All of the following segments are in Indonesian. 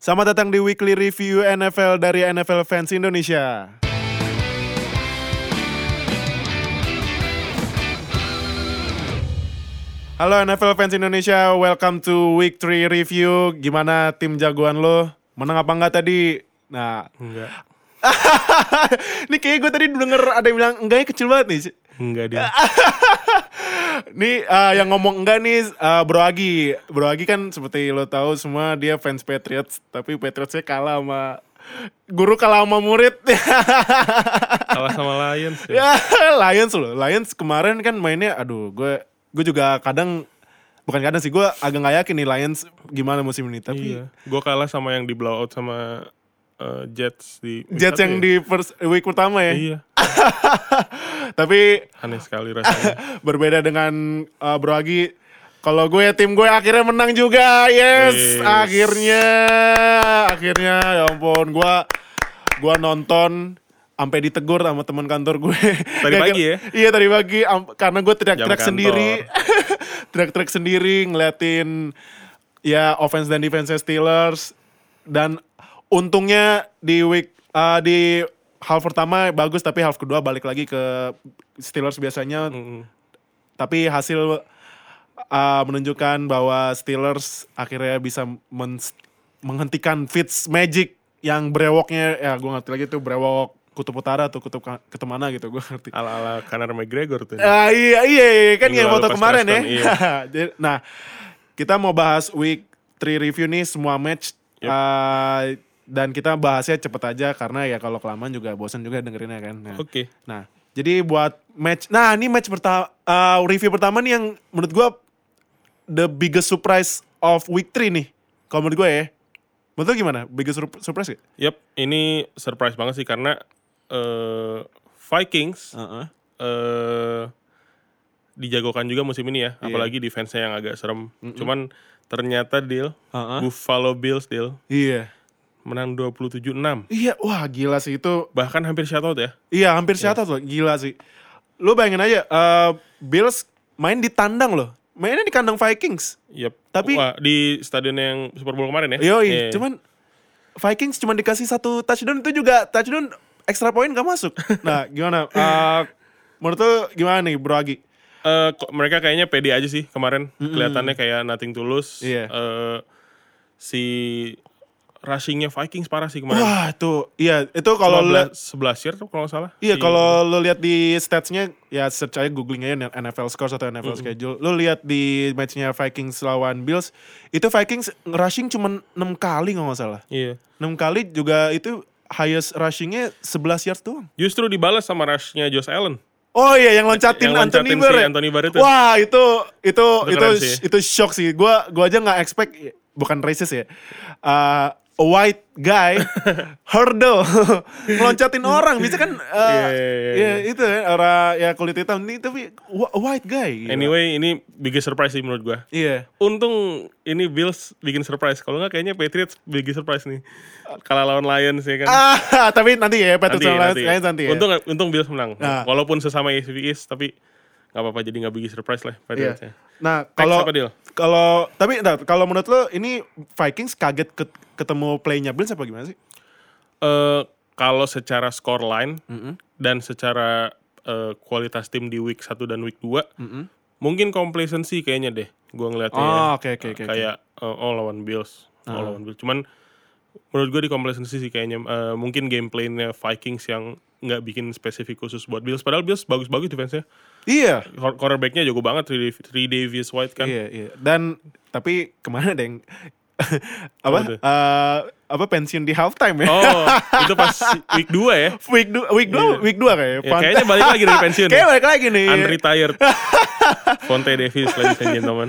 Selamat datang di Weekly Review NFL dari NFL Fans Indonesia. Halo NFL Fans Indonesia, welcome to Week 3 Review. Gimana tim jagoan lo? Menang apa enggak tadi? Nah, Enggak. ini kayak gue tadi denger ada yang bilang enggaknya kecil banget nih. Enggak dia. Nih eh, yang ngomong enggak nih eh, Bro Agi. Bro Agi kan seperti lo tahu semua dia fans Patriots, tapi Patriotsnya kalah sama guru kalah sama murid. Kalah sama Lions ya. ya, Lions loh. Lions kemarin kan mainnya aduh, gue gue juga kadang bukan kadang sih gue agak nggak yakin nih Lions gimana musim ini tapi Iya. Gue kalah sama yang di blowout sama eh, Jets di Jets yang ya. di first week pertama ya. Iya. tapi Aneh sekali rasanya. berbeda dengan uh, Bro Agi. Kalau gue tim gue akhirnya menang juga. Yes, Yes. akhirnya akhirnya ya ampun gue gue nonton sampai ditegur sama teman kantor gue. Tadi Gak- pagi ya? Iya tadi pagi karena gue teriak-teriak sendiri. teriak-teriak sendiri ngeliatin ya offense dan defense Steelers dan untungnya di week uh, di half pertama bagus tapi half kedua balik lagi ke Steelers biasanya Mm-mm. tapi hasil uh, menunjukkan bahwa Steelers akhirnya bisa men- menghentikan Fitz Magic yang brewoknya ya gue ngerti lagi tuh brewok kutub utara atau kutub kutub mana gitu gue ngerti. Ala-ala Conor McGregor tuh. Ah, iya iya iya, kan yang foto kemarin ya. iya. Nah, kita mau bahas week 3 review nih semua match Yep. uh, dan kita bahasnya cepet aja karena ya kalau kelamaan juga bosan juga dengerinnya kan. Nah, Oke. Nah, jadi buat match, nah ini match pertama, review pertama nih yang menurut gua the biggest surprise of week 3 nih. Kalau menurut gue ya. Menurut gimana? Biggest sur- surprise gak? Yap, ini surprise banget sih karena eh, Vikings Heeh. eh dijagokan juga musim ini ya, Iya. apalagi defense-nya yang agak serem. Cuman ternyata deal Heeh. Buffalo Bills deal Iya. Menang 27-6. Iya, wah gila sih itu. Bahkan hampir shutout ya. Iya, hampir shutout loh. Gila sih. Lu bayangin aja, eh, Bills main di tandang loh. Mainnya di kandang Vikings. Yap. Tapi- Wah, di stadion yang Super Bowl kemarin ya. Yoi, Iya. cuman Vikings cuma dikasih satu touchdown itu juga touchdown extra point gak masuk. Nah, gimana? Eh, menurut lu gimana nih, Bro Agi? Eh, kok mereka kayaknya pede aja sih kemarin. Kelihatannya kayak nothing tulus. Iya. Eh, si rushingnya Vikings parah sih kemarin. Wah, itu iya, itu kalau lihat 11 year tuh kalau nggak salah. Iya Si- kalau lu lihat di statsnya ya search aja googling aja NFL scores atau NFL schedule. Lu lihat di matchnya Vikings lawan Bills itu Vikings rushing cuma 6 kali kalau nggak salah. Iya. 6 kali juga itu highest rushingnya 11 yards doang. Justru dibalas sama rushnya Josh Allen. Oh iya yang loncatin, Yang Anthony loncatin Barr. si ya? Anthony Barr itu. Wah itu itu Itu itu itu shock sih. Gua gua aja nggak expect bukan racist ya. Uh, a white guy hurdle ngeloncatin orang bisa kan uh, Iya, iya, iya, ya itu kan orang ya kulit hitam ini tapi wh- white guy gila. Anyway, ini biggest surprise sih menurut gua. iya Untung ini Bills bikin surprise. Kalau nggak kayaknya Patriots biggest surprise nih. Kalah lawan Lions ya kan. ah tapi nanti ya Patriots sama Lions kayaknya nanti ya Untung untung Bills menang. Nah. Walaupun sesama AFC East tapi nggak apa-apa jadi nggak biggest surprise lah. Patriots ya. Nah, kalau kalau tapi entar, kalau menurut lo ini Vikings kaget ket- ketemu playnya Bills apa gimana sih? Eh kalau secara score line dan secara eh, kualitas tim di week 1 dan week 2 mungkin complacency kayaknya deh gua ngeliatnya Oh, ya. oke, oke, oke, kayak eh, oh lawan Bills oh lawan Bills cuman menurut gue di complacency sih kayaknya Eh, mungkin gameplaynya Vikings yang nggak bikin spesifik khusus buat Bills padahal Bills bagus-bagus defense-nya Iya. Quar- quarterbacknya jago banget Trey Davis White kan Iya, iya. Dan tapi ke mana ada yang apa? Eh, apa pensiun di halftime ya? oh itu pas week 2 ya week 2 week 2 Iya. week 2 kayak. Ya, kayaknya balik lagi dari pensiun Kayaknya ya. balik lagi nih. unretired Fonte Davis ladies and gentlemen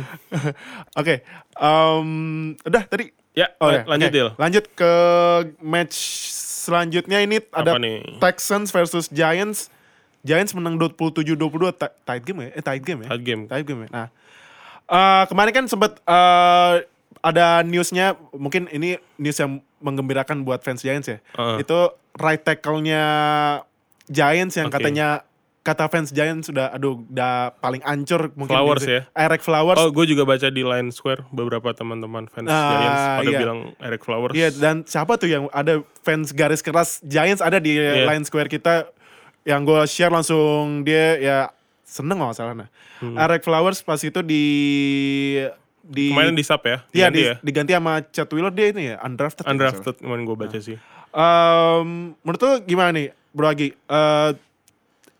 Oke. em, udah tadi ya Oh, ya. lanjut Dil Lanjut ke match selanjutnya ini ada nih? Texans versus Giants. Giants menang 27-22 ti- tight game ya? Eh tight game ya? Tight game. Tight game ya. Nah, eh, kemarin kan sempat eh, ada newsnya, mungkin ini news yang menggembirakan buat fans Giants ya. Heeh. Itu right tackle-nya Giants yang Oke. katanya kata fans Giants sudah aduh udah paling ancur mungkin Flowers gitu. ya? Eric Flowers. Oh, gue juga baca di Line Square beberapa teman-teman fans Ah, Giants pada iya. bilang Eric Flowers. Iya dan siapa tuh yang ada fans garis keras Giants ada di Iya. line square kita yang gue share langsung dia ya seneng nggak salah nah. Hmm. Eric Flowers pas itu di di Kemarin di sub ya? Iya Diganti di, ya? diganti sama Chad Wheeler dia ini ya undrafted. ya, Undrafted kemarin gue baca sih. salah. Em, menurut lu gimana nih Bro Agi? Eh,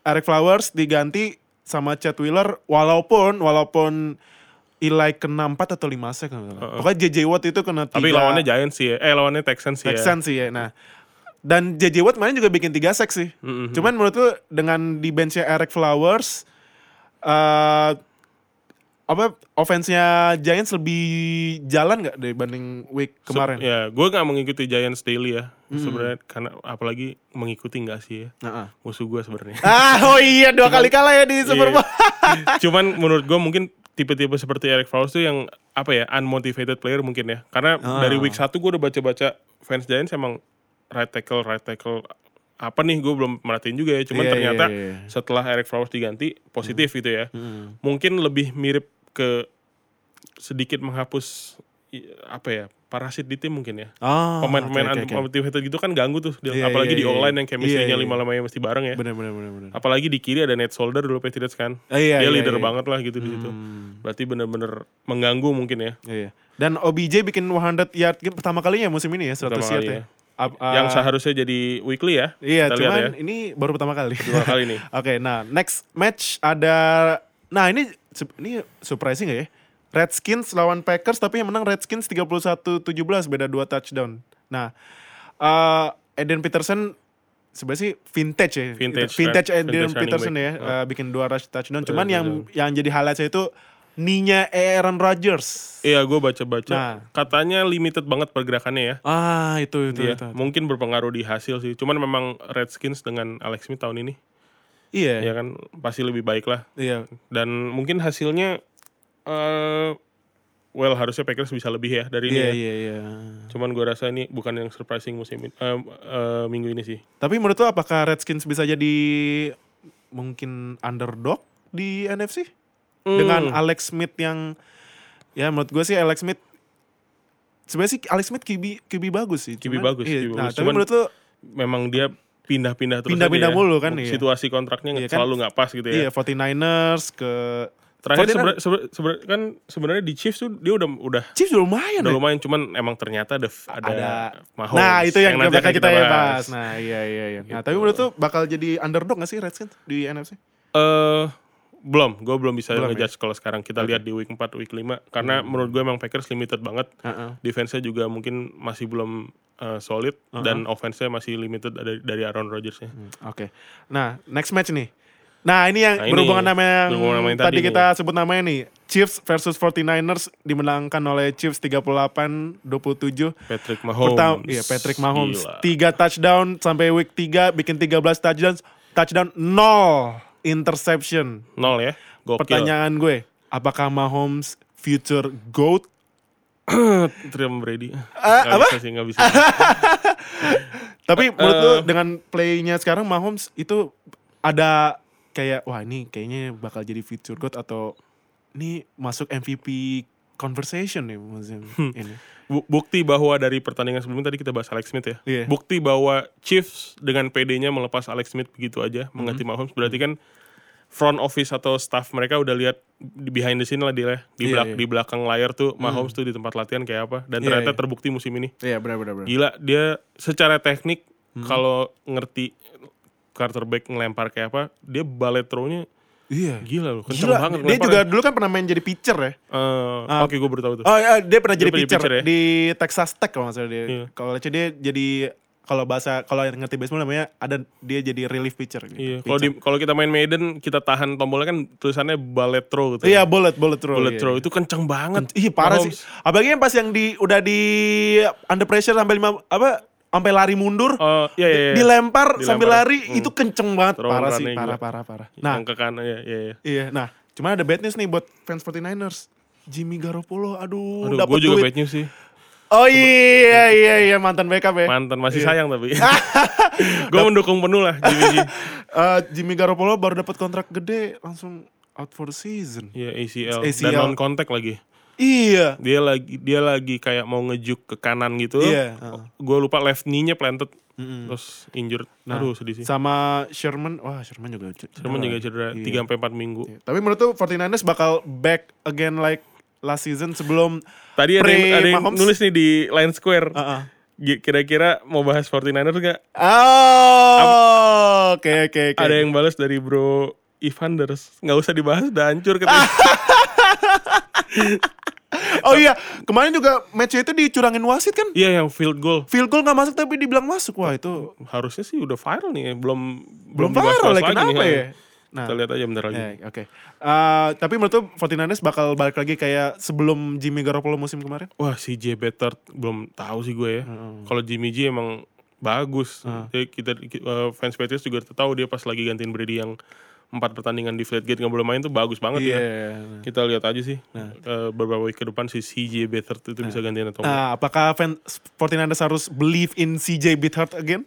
Eric Flowers diganti sama Chad Wheeler walaupun walaupun Eli kena 4 atau 5 sek. nggak salah. Pokoknya JJ Watt itu kena 3. Tapi lawannya Giants sih ya. Eh lawannya Texans sih ya. Texans sih ya. Nah, dan JJ Watt main juga bikin 3 sek sih. Mm-hmm. Cuman menurut lu dengan di benchnya Eric Flowers eh apa offense-nya Giants lebih jalan nggak dibanding week Se- kemarin? Ya, gue gak mengikuti Giants daily ya. Sebenarnya karena apalagi mengikuti nggak sih ya. Heeh. Musuh gue sebenarnya. Ah, oh iya dua kali kalah ya di Super Bowl. Cuman menurut gue mungkin tipe-tipe seperti Eric Flowers tuh yang apa ya unmotivated player mungkin ya. Karena Ah. dari week 1 gue udah baca-baca fans Giants emang right tackle right tackle apa nih gue belum merhatiin juga ya. Cuman Iya, ternyata iya, iya. setelah Eric Flowers diganti positif gitu ya. Mungkin lebih mirip ke sedikit menghapus apa ya parasit di tim mungkin ya. Oh, Pemain-pemain oke, oke, oke. unmotivated gitu kan ganggu tuh. Iya, apalagi iya, di iya. online yang chemistry-nya Iya, iya. lima-lamanya mesti bareng ya. Bener bener bener bener. Apalagi di kiri ada Nate Solder dulu Patriots kan. Ah, iya, Dia iya, leader iya. banget lah gitu di situ. Berarti bener-bener mengganggu mungkin ya. Iya. Dan OBJ bikin 100 yard game pertama kalinya musim ini ya 100 Pertama yard ya. ya. Ap- ah, yang seharusnya jadi weekly ya. Iya, Kita lihat cuman ya. ini baru pertama kali. Dua kali nih. Oke, nah next match ada Nah, ini ini surprising gak ya? Redskins lawan Packers tapi yang menang Redskins 31-17 beda 2 touchdown. Nah, eh Eden Peterson sebenarnya sih vintage ya. Vintage, vintage. Eden Vintage running Peterson ya, Oh. eh, bikin dua rush touchdown. Cuman yang yang jadi highlight saya itu ninya Aaron Rodgers. Iya, gue baca-baca. Nah. Katanya limited banget pergerakannya ya. Ah, itu itu Iya, itu. mungkin berpengaruh di hasil sih. Cuman memang Redskins dengan Alex Smith tahun ini, Iya. ya kan pasti lebih baik lah. Iya. Dan mungkin hasilnya, eh well harusnya Packers bisa lebih ya dari ini. Iya, ya. iya, iya. Cuman gue rasa ini bukan yang surprising musim ini, eh, eh, minggu ini sih. Tapi menurut lo apakah Redskins bisa jadi mungkin underdog di NFC? Hmm. Dengan Alex Smith yang ya menurut gue sih Alex Smith sebenarnya sih Alex Smith QB QB bagus sih. QB Cuman- bagus, iya, QB nah, bagus. tapi Cuman menurut lo memang dia pindah-pindah terus Pindah-pindah ya. mulu kan, iya. Situasi kontraknya Iya kan? selalu nggak pas gitu iya ya. 49ers ke Terakhir 49ers sebenarnya sebe- sebe- kan sebenarnya di Chiefs tuh dia udah udah Chiefs udah lumayan udah ya. lumayan cuman emang ternyata ada ada, Ada Mahomes Nah, itu yang, nanti bakal akan kita, ya bahas. Nah, iya iya iya. Nah, tapi menurut lo bakal jadi underdog gak sih Redskins di NFC? Eh belum, gue belum bisa Belum ya? ngejudge kalau sekarang kita lihat di week 4, week 5 karena menurut gue emang Packers limited banget. Heeh. Defense-nya juga mungkin masih belum eh, solid dan offense-nya masih limited dari, dari Aaron Rodgers-nya. Hmm, Oke. Nah, next match nih. Nah, ini yang Nah, ini berhubungan sama yang, berhubungan yang tadi, tadi nih. kita sebut namanya nih. Chiefs versus 49ers dimenangkan oleh Chiefs 38-27. Patrick Mahomes. Pertama, iya Patrick Mahomes Gila. 3 touchdown sampai week 3 bikin 13 touchdowns, touchdown 0 interception. Nol ya. Gokil. Pertanyaan gue, apakah Mahomes future GOAT? Trium Brady. Ah, Nggak apa? bisa sih, nggak bisa. Tapi menurut lu eh. dengan playnya sekarang Mahomes itu ada kayak wah ini kayaknya bakal jadi future GOAT atau ini masuk MVP conversation nih musim Hmm. ini. Bu- Bukti bahwa dari pertandingan sebelumnya tadi kita bahas Alex Smith ya. Iya. Bukti bahwa Chiefs dengan PD-nya melepas Alex Smith begitu aja Hmm. mengganti Mahomes berarti kan front office atau staff mereka udah lihat di behind the scene lah dia Iya, di, belak- iya. di belakang layar tuh Mahomes tuh di tempat latihan kayak apa dan Iya, ternyata iya. terbukti musim ini. Iya benar benar benar. Gila dia secara teknik Hmm. kalau ngerti quarterback ngelempar kayak apa, dia ballet throw-nya Iya. gila loh, kenceng Gila, banget dia juga ngelemparnya. dulu kan pernah main jadi pitcher ya. Eh, Oke, gue baru tahu tuh. Oh ya, dia pernah Dia jadi pitcher, pitcher ya? di Texas Tech kalau nggak salah dia. Iya. Kalau dia jadi kalau bahasa kalau yang ngerti baseball namanya ada dia jadi relief pitcher. Gitu. Iya, kalau di kalau kita main Maiden kita tahan tombolnya kan tulisannya ballet throw gitu. Iya bullet bullet throw. bullet iya. throw itu kenceng banget. Ih parah Mahomes. sih. Apalagi yang pas yang di udah di under pressure sampai lima apa sampai lari mundur. Oh, iya iya. iya. Dilempar, Dilempar. sambil lari Hmm. itu kenceng banget. Throw parah sih, parah parah parah. Nah, yang ke kanan ya, iya iya. iya. Nah, cuma ada bad news nih buat fans 49ers. Jimmy Garoppolo aduh, Aduh, dapat gue juga duit. bad news sih. Oh iya iya iya mantan backup ya. Mantan masih sayang tapi. gue mendukung penuh lah Jimmy G. Eh, Jimmy Garoppolo baru dapat kontrak gede langsung out for the season. Iya ACL. ACL. dan non kontak lagi. Iya. Dia lagi dia lagi kayak mau ngejuk ke kanan gitu. Iya, heeh. Gue lupa left knee-nya planted terus injured. Aduh sedih sih. Sama Sherman, wah Sherman juga cedera. Sherman juga cedera Iya. 3 sampai 4 minggu. Tapi menurut tuh 49ers bakal back again like last season sebelum Tadi ada yang, ada yang nulis nih di Line Square. Gi- Kira-kira mau bahas 49ers gak? Oh, oke oke oke. Ada yang balas dari bro Evanders. Nggak usah dibahas, udah hancur katanya. Oh iya, kemarin juga match itu dicurangin wasit kan? Iya yang field goal. Field goal nggak masuk tapi dibilang masuk. Wah, itu Harusnya sih udah viral nih, belum belum viral lagi kenapa nih. ya? Nah, Kita lihat aja bentar lagi. ya, oke. Eh, tapi menurut tuh 49ers bakal balik lagi kayak sebelum Jimmy Garoppolo musim kemarin? Wah si J Better belum tahu sih gue ya. Kalau Jimmy G emang bagus. Jadi kita uh, fans Patriots juga tahu dia pas lagi gantiin Brady yang empat pertandingan di Flatgate nggak boleh main tuh bagus banget ya. Kita lihat aja sih eh, beberapa week ke depan si CJ Beathard itu bisa gantiin atau enggak. Nah, apakah fans 49ers harus believe in CJ Beathard again?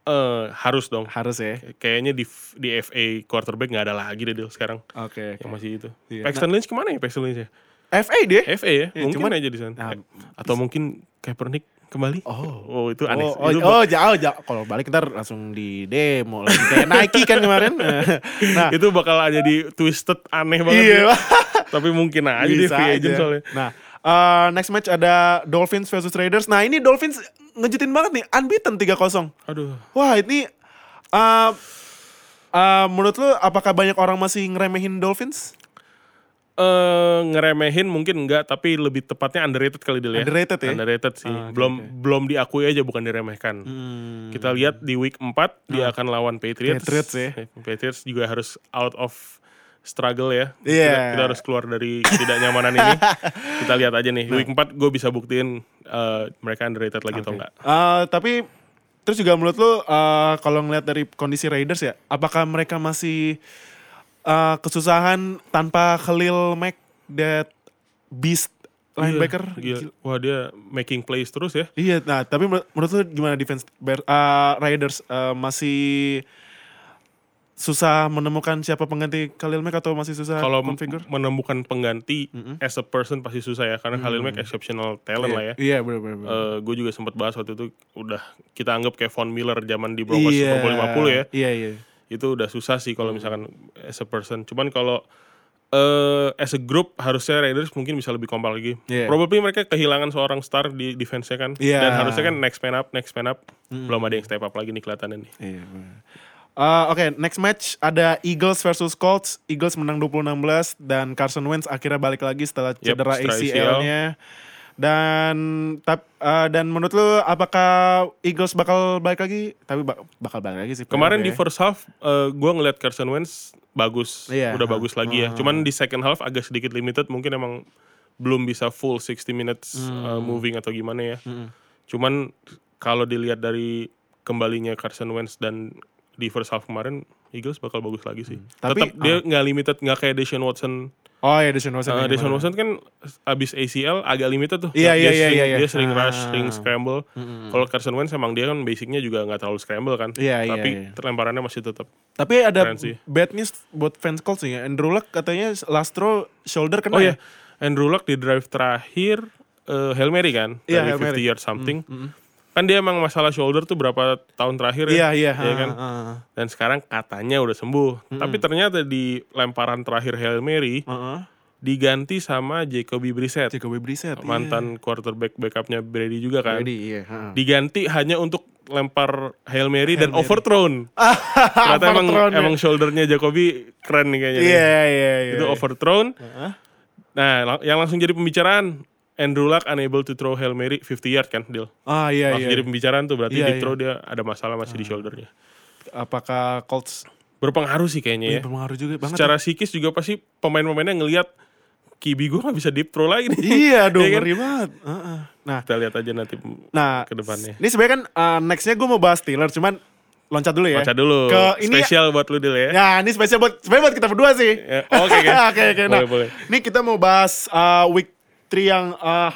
Eh, harus dong. Harus ya. Kayaknya di di FA quarterback nggak ada lagi deh sekarang Oke. yang masih itu. Iya. Paxton Lynch ke mana ya Paxton Lynch ya? FA dia. FA ya, Iya, mungkin cuman- aja di sana. Nah, Atau mungkin Kaepernick kembali? Oh. Oh, itu aneh. Oh, oh, Itu oh, jauh, jauh. Kalau balik ntar langsung di demo lagi kayak Nike kan kemarin. nah, itu bakal ada di twisted aneh banget. iya. ya. Tapi mungkin aja Bisa free agent aja. soalnya. Nah, uh, next match ada Dolphins versus Raiders. Nah, ini Dolphins ngejutin banget nih, unbeaten 3-0. Aduh. Wah, ini uh, uh, menurut lu apakah banyak orang masih ngeremehin Dolphins? Eh ngeremehin mungkin enggak, tapi lebih tepatnya underrated kali dia ya. Underrated ya? Underrated sih. Ah, oke, belum oke. belum diakui aja bukan diremehkan. Hmm. Kita lihat di week 4 dia akan lawan Patriots. Patriots ya. Patriots juga harus out of struggle ya. Iya. Kita, kita harus keluar dari ketidaknyamanan ini. Kita lihat aja nih. Week 4 gue bisa buktiin eh, mereka underrated lagi atau enggak. Uh, tapi terus juga menurut lu uh, kalau ngeliat dari kondisi Raiders ya, apakah mereka masih uh, kesusahan tanpa Khalil Mack that beast linebacker? Iya, gila. Wah dia making plays terus ya. Iya, nah tapi menur- menurut lu gimana defense Bear, uh, Raiders uh, masih susah menemukan siapa pengganti Khalil Mack atau masih susah Kalau menemukan pengganti as a person pasti susah ya karena Khalil Mack exceptional talent lah ya. Iya, benar benar. benar. gue juga sempat bahas waktu itu udah kita anggap kayak Von Miller zaman di Broncos Iya. Super Bowl 50 ya. Iya, iya. Itu udah susah sih kalau misalkan as a person. Cuman kalau eh as a group harusnya Raiders mungkin bisa lebih kompak lagi. Iya. Probably mereka kehilangan seorang star di defense-nya kan. Iya. Dan harusnya kan next man up, next man up. Belum ada yang step up lagi nih kelihatannya nih. Iya. benar. Uh, Oke, next match ada Eagles versus Colts. Eagles menang 2016 dan Carson Wentz akhirnya balik lagi setelah Yep, cedera setelah ACL-nya. Dan tap, uh, dan menurut lu apakah Eagles bakal balik lagi? Tapi bak- bakal balik lagi sih. Kemarin di ya. first half gue ngeliat Carson Wentz bagus, Iya. udah bagus lagi ya. Ah. Cuman di second half agak sedikit limited, mungkin emang belum bisa full 60 minutes uh, Hmm. moving atau gimana ya. Cuman kalau dilihat dari kembalinya Carson Wentz dan di first half kemarin Eagles bakal bagus lagi sih. Hmm. Tapi, Tetap dia nggak limited, nggak kayak Deshaun Watson. Oh iya, Deshaun Watson. Uh, yang Deshaun. Watson kan abis ACL agak limited tuh. Iya, dia iya, iya, sering, iya, iya. Dia sering rush, Ah. sering scramble. Kalau Carson Wentz emang dia kan basicnya juga nggak terlalu scramble kan. Iya, iya, Tapi iya. lemparannya masih tetap Tapi ada Keren sih. bad news buat fans Colts nih ya. Andrew Luck katanya last throw shoulder kena Oh ya? ya, Andrew Luck di drive terakhir eh Hail Mary kan, Iya, dari Hail 50 Mary. yard something. Kan dia emang masalah shoulder tuh berapa tahun terakhir Iya, ya. iya. Iya kan? ah, ah, Dan sekarang katanya udah sembuh. Tapi ternyata di lemparan terakhir Hail Mary ah, ah. diganti sama Jacoby Brissett. Jacoby Brissett. iya. Mantan quarterback backupnya Brady juga kan. Jadi iya. ah. Diganti hanya untuk lempar Hail Mary dan overthrown. Ternyata emang, Overthrown, ya. emang shouldernya Jacoby keren nih kayaknya. Iya, iya, iya. Itu overthrown. Heeh. Nah, lang- yang langsung jadi pembicaraan Andrew Luck unable to throw Hail Mary 50 yard kan, Deal. Ah iya, iya. jadi pembicaraan tuh berarti Iya, di throw dia ada masalah masih di shouldernya. Apakah Colts Berpengaruh sih kayaknya ya. berpengaruh juga banget? Secara psikis juga pasti pemain-pemainnya ngelihat Kibi gue gak bisa deep throw lagi nih. Iya dong, Iya kan? ngeri banget. Heeh. Nah, Kita lihat aja nanti nah ke depannya. Ini sebenarnya kan uh, nextnya gue mau bahas Steelers, cuman loncat dulu ya. Baca dulu. Ke ini Spesial buat lu Dil ya. Ya, ini spesial buat sebenarnya buat kita berdua sih. Ya, Oke, oke. Oke, oke. Nah, boleh. ini kita mau bahas uh, week 3 yang uh,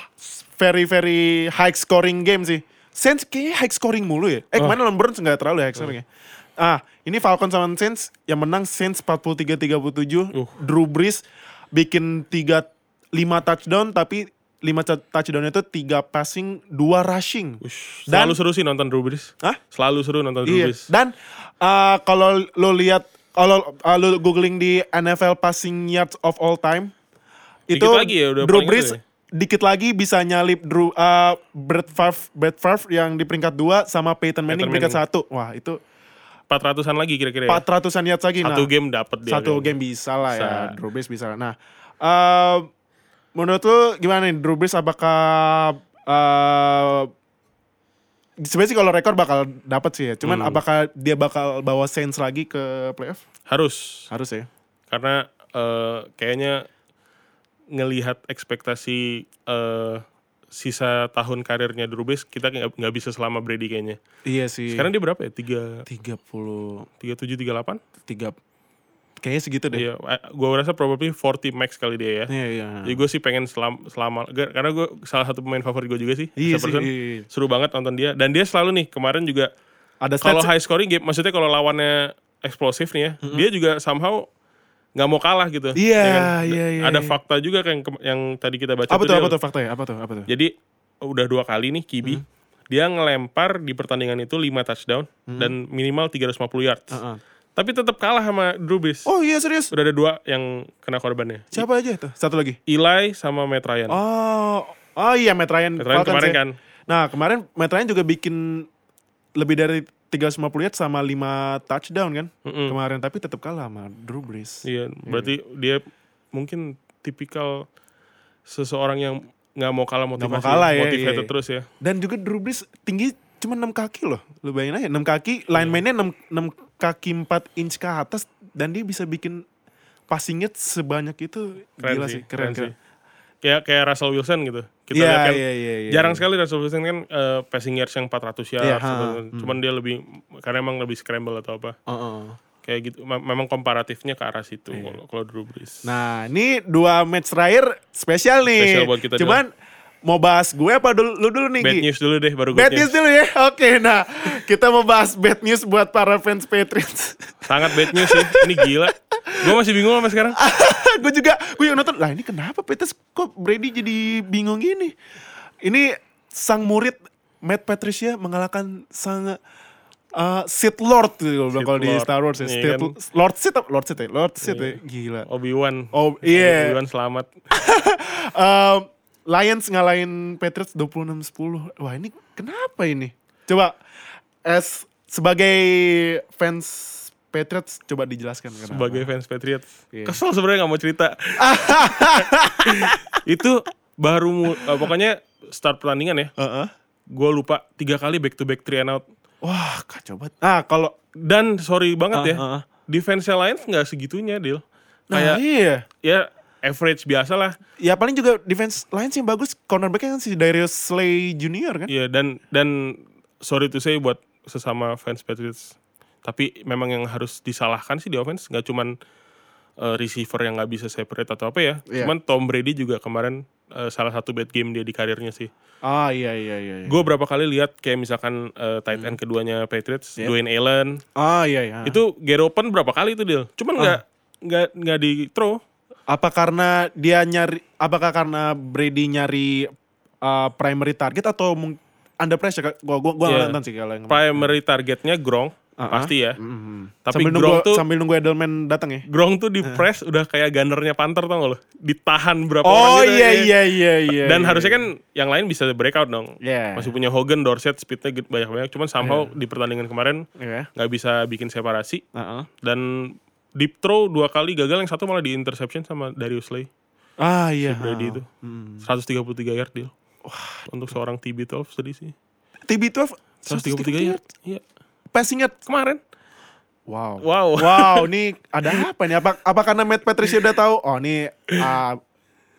very very high scoring game sih. Saints kayaknya high scoring mulu ya. Eh Oh. kemarin lawan Browns nggak terlalu high scoring ya. Ah, ini Falcons sama Saints yang menang Saints 43-37. Uh. Drew Brees bikin 3 5 touchdown tapi 5 touchdown itu 3 passing, 2 rushing. Ush, Dan- selalu seru sih nonton Drew Brees. Hah? Selalu seru nonton Drew Iya. Brees. Dan uh, kalau lo lihat kalau uh, lo googling di NFL passing yards of all time Dikit itu lagi ya, udah Drew Brees ya? dikit lagi bisa nyalip Drew uh, Brett Favre, Brett Favre yang di peringkat 2 sama Peyton Manning Peyton peringkat 1. Wah, itu 400-an lagi kira-kira ya. 400-an yards lagi Satu nah. game dapat dia. Satu game bisa lah ya. Drew Brees bisa. Nah, eh menurut lu gimana nih Drew Brees apakah eh sebenarnya sih kalau rekor bakal dapat sih ya. Cuman Hmm. apakah dia bakal bawa Saints lagi ke playoff? Harus. Harus ya. Karena eh, kayaknya ngelihat ekspektasi eh, sisa tahun karirnya Drew Brees kita nggak bisa selama Brady kayaknya. Iya sih. Sekarang dia berapa ya? Tiga 30 tiga tujuh tiga delapan? 3 kayaknya segitu deh. Iya, gue rasa probably 40 max kali dia ya. Iya, iya. Jadi gue sih pengen selama, selama karena gue salah satu pemain favorit gue juga sih. Iya sih, iya, iya. Seru banget nonton dia. Dan dia selalu nih kemarin juga Ada kalau high scoring game, maksudnya kalau lawannya eksplosif nih ya, dia juga somehow nggak mau kalah gitu. Iya, Ya kan? iya, iya, Ada iya. fakta juga kan yang, yang tadi kita baca apa tuh, apa tuh faktanya? Apa tuh? Apa tuh? Jadi udah dua kali nih Kibi, Hmm. dia ngelempar di pertandingan itu 5 touchdown dan minimal 350 yards. Heeh. Tapi tetap kalah sama Brees. Oh iya serius. Udah ada dua yang kena korbannya. Siapa aja tuh? Satu lagi. Eli sama Matt Ryan. Oh, oh iya Matt Ryan, Matt Ryan kemarin ya. kan. Nah kemarin Matt Ryan juga bikin lebih dari 350 yards sama 5 touchdown kan Mm-mm. kemarin tapi tetap kalah sama Drew Brees. Iya, berarti dia mungkin tipikal seseorang yang nggak mau kalah motivasi, kalah ya, motivated iya, iya. terus ya. Dan juga Drew Brees tinggi cuma 6 kaki loh. Lu bayangin aja 6 kaki, lineman-nya 6, 6 kaki 4 inch ke atas dan dia bisa bikin passing sebanyak itu Keren gila sih, sih, keren, keren keren. sih. Ya kayak Russell Wilson gitu. Kita Iya, lihat kan iya, iya, iya, jarang iya. sekali Russell Wilson kan eh, passing yards yang 400 yards. Iya, gitu. hmm. Cuman dia lebih karena emang lebih scramble atau apa. Heeh. Kayak gitu. Mem- Memang komparatifnya ke arah situ kalau kalau Drew Brees. Nah, ini dua match terakhir spesial nih. Spesial buat kita Cuman mau bahas gue apa dulu lu dulu nih? bad news dulu deh baru Bad good news news. dulu ya. Oke, nah kita mau bahas bad news buat para fans Patriots. Sangat bad news sih. Ini gila. Gue masih bingung sampai sekarang. gue juga, gue yang nonton, lah ini kenapa Patriots kok Brady jadi bingung gini? Ini sang murid Matt Patricia mengalahkan sang uh, Sith Lord gitu Sith kalau di. Star Wars ya. Iya Sith- kan? Lord Sith? Lord Sith ya, Lord Sith ya, gila. Obi-Wan. Oh iya, Obi-Wan selamat. Um, Lions ngalahin Patriots 26-10. Wah ini kenapa ini? Coba as sebagai fans Patriots coba dijelaskan kenapa. sebagai fans Patriots. Iya. Kesel sebenarnya nggak mau cerita. itu baru eh, pokoknya start pertandingan ya. Heeh. Gue lupa tiga kali back to back three and out. Wah kacau banget. Ah kalau Dan sorry banget ya, Ah, ah, ah. defense Lions nggak segitunya deal. nah Kayak iya. ya average biasa lah. Ya paling juga defense Lions yang bagus cornerbacknya kan si Darius Slay Junior kan. Iya dan dan sorry to say buat sesama fans Patriots. Tapi memang yang harus disalahkan sih di offense nggak cuman eh, receiver yang nggak bisa separate atau apa ya. Iya. Cuman Tom Brady juga kemarin eh, salah satu bad game dia di karirnya sih. Ah iya iya iya. iya. Gue berapa kali lihat kayak misalkan eh, tight end keduanya Patriots, Iya. Dwayne Allen, Ah iya iya. itu get open berapa kali itu deal. Cuman nggak nggak nggak di throw. Apa karena dia nyari? Apakah karena Brady nyari uh, primary target atau under pressure? Gua gua gua Iya. nggak nonton sih kalau yang Primary targetnya Gronk Ah, pasti ya. Mhm. Tapi sambil Gronk nunggu tuh sambil nunggu Edelman datang ya. Gronk tuh di press udah kayak gunnernya Panther tau gak lo? Ditahan berapa Oh orang gitu iya ya. iya iya iya. Dan iya, harusnya iya. kan yang lain bisa breakout dong. Iya. Masih punya Hogan, Dorset, speednya gede- banyak-banyak. Cuman somehow di pertandingan kemarin Iya. nggak bisa bikin separasi. Heeh. Dan deep throw dua kali gagal, yang satu malah di interception sama Darius Slay. Ah iya. Brady itu. Hmm. 133 yard deal. Wah, untuk seorang TB12 tadi sih. TB12 133 yard. Iya. Passing yard. Kemarin. Wow. Wow. Wow, ini ada apa nih? Apa apa karena Matt Patricia udah tahu? Oh, ini ah,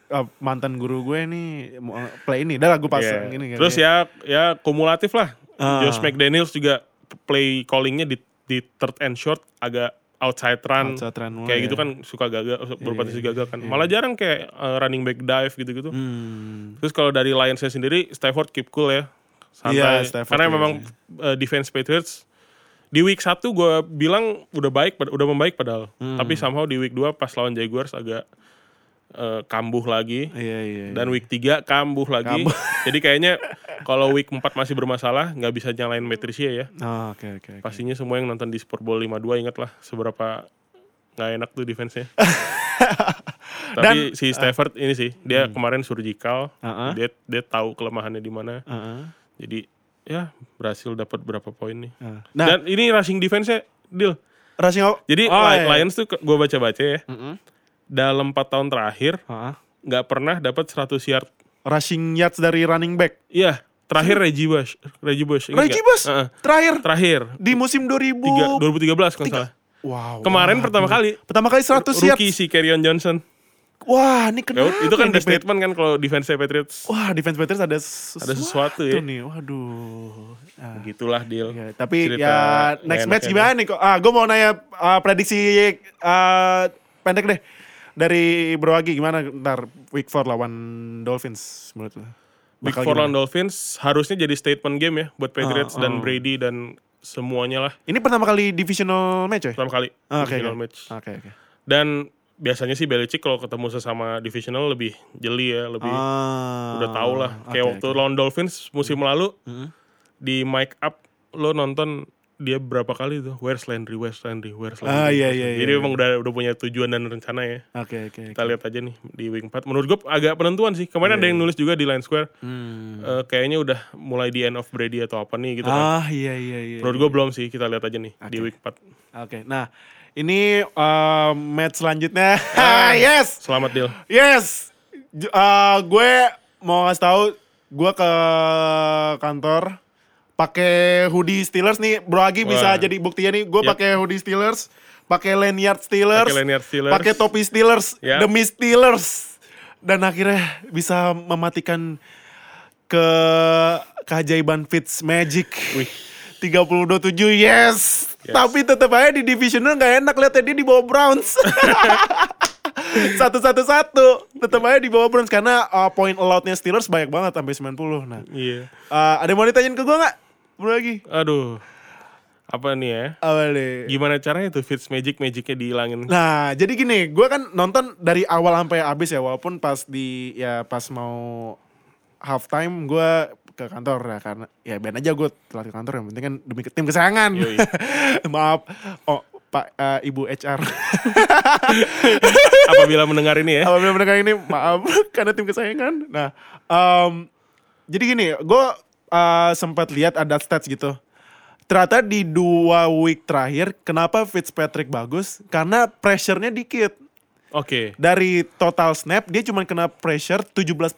ah, mantan guru gue nih mau play ini. Udah lah gue pasang Iya. ini. kan. Terus ya ya kumulatif lah. Ah. Josh McDaniels juga play callingnya di di third and short agak outside run. Outside run kayak ya. gitu kan suka gagal, berpotensi gagal kan. Malah jarang kayak uh, running back dive gitu-gitu. Hmm. Terus kalau dari Lions sendiri, Stafford keep cool ya. Santai. Iya, Stafford Karena iya memang uh, defense Patriots di week 1 gue bilang udah baik, udah membaik padahal. Hmm. Tapi somehow di week 2 pas lawan Jaguars agak uh, kambuh lagi. Iya iya. Dan week 3 kambuh lagi. Kambuh. Jadi kayaknya kalau week 4 masih bermasalah, nggak bisa nyalain Patricia ya. Oh, oke oke. oke. Pastinya semua yang nonton di Super Bowl 52 ingat lah seberapa nggak enak tuh defense-nya. Tapi si Stafford ini sih, dia kemarin surgical, Uh-uh. dia dia tahu kelemahannya di mana. Heeh. Jadi ya berhasil dapat berapa poin nih. Uh. Nah, Dan ini rushing defense-nya deal. rushing. Jadi Oh, Li- iya. Lions tuh gue baca-baca ya, Mm-mm. dalam 4 tahun terakhir Heeh. nggak pernah dapat 100 yard. Rushing yards dari running back. Iya, terakhir Reggie Bush, Reggie Bush. Reggie? Bush Heeh. terakhir Terakhir di musim 2000. tiga, 2013 kalau salah. Wow. Kemarin wah, pertama kali Pertama kali 100 yards. rookie si Kerryon Johnson. Wah, ini Ya, kenapa? itu kan ada Pat? statement kan kalau defense Patriots. Wah, defense Patriots ada sesuatu, Ada sesuatu ya. nih. Waduh. Nah, Gitulah deal. ya, tapi Cerita ya next match ya. gimana nih kok? Ah, gue mau nanya ah, prediksi ah, pendek deh dari Bro Agi gimana ntar week 4 lawan Dolphins menurut lo? Four gimana? lawan Dolphins harusnya jadi statement game ya buat Patriots Ah, dan ah. Brady dan semuanya lah Ini pertama kali divisional match ya? pertama kali Oke, divisional oke. match. Oke, oke. Dan biasanya sih Belichick kalau ketemu sesama divisional lebih jeli ya, lebih Ah, udah tau lah. Kayak oke, waktu oke. lawan Dolphins musim lalu Mhm. di mic up lo nonton dia berapa kali tuh Where's Landry, Where's Landry, Where's Landry. Ah, iya, iya, iya, Jadi iya. emang udah udah punya tujuan dan rencana ya. Oke, oke. Kita lihat aja nih di week 4. Menurut gue agak penentuan sih. Kemarin ada yang nulis juga di Line Square. Hmm. eh, kayaknya udah mulai di end of Brady atau apa nih gitu kan. Ah, iya, iya, iya. Menurut gue belum sih. Kita lihat aja nih di week 4. Oke, nah ini eh, match selanjutnya. yes, Selamat deal. yes. Eh, gue mau ngasih tahu, gue ke kantor pakai hoodie Steelers nih. Bro Agi bisa Wah. jadi buktinya nih. Gue Yap. pakai hoodie Steelers, pakai lanyard Steelers, Pakai topi Steelers, Yap. demi Steelers. Dan akhirnya bisa mematikan ke keajaiban Fitz Magic. Wih. 32-7 yes. Yes. Tapi tetap aja di divisional gak enak lihatnya dia di bawah Browns. Satu-satu-satu. Tetap aja di bawah Browns karena uh, point allowed-nya Steelers banyak banget sampai 90. Nah, Iya. uh, ada yang mau ditanyain ke gue gak? Bro lagi. Aduh. Apa nih ya? Apa nih? Gimana caranya tuh Fitz Magic Magicnya dihilangin? Nah, jadi gini, gue kan nonton dari awal sampai habis ya, walaupun pas di ya pas mau halftime gue ke kantor ya karena ya ben aja gue telat ke kantor yang penting kan demi ke- tim kesayangan. Maaf, oh Pak eh, Ibu HR. Apabila mendengar ini ya. Apabila mendengar ini maaf karena tim kesayangan. Nah, em, jadi gini, gue uh, sempat lihat ada stats gitu. Ternyata di dua week terakhir, kenapa Fitzpatrick bagus? Karena pressure-nya dikit. Oke. Dari total snap, dia cuma kena pressure 17%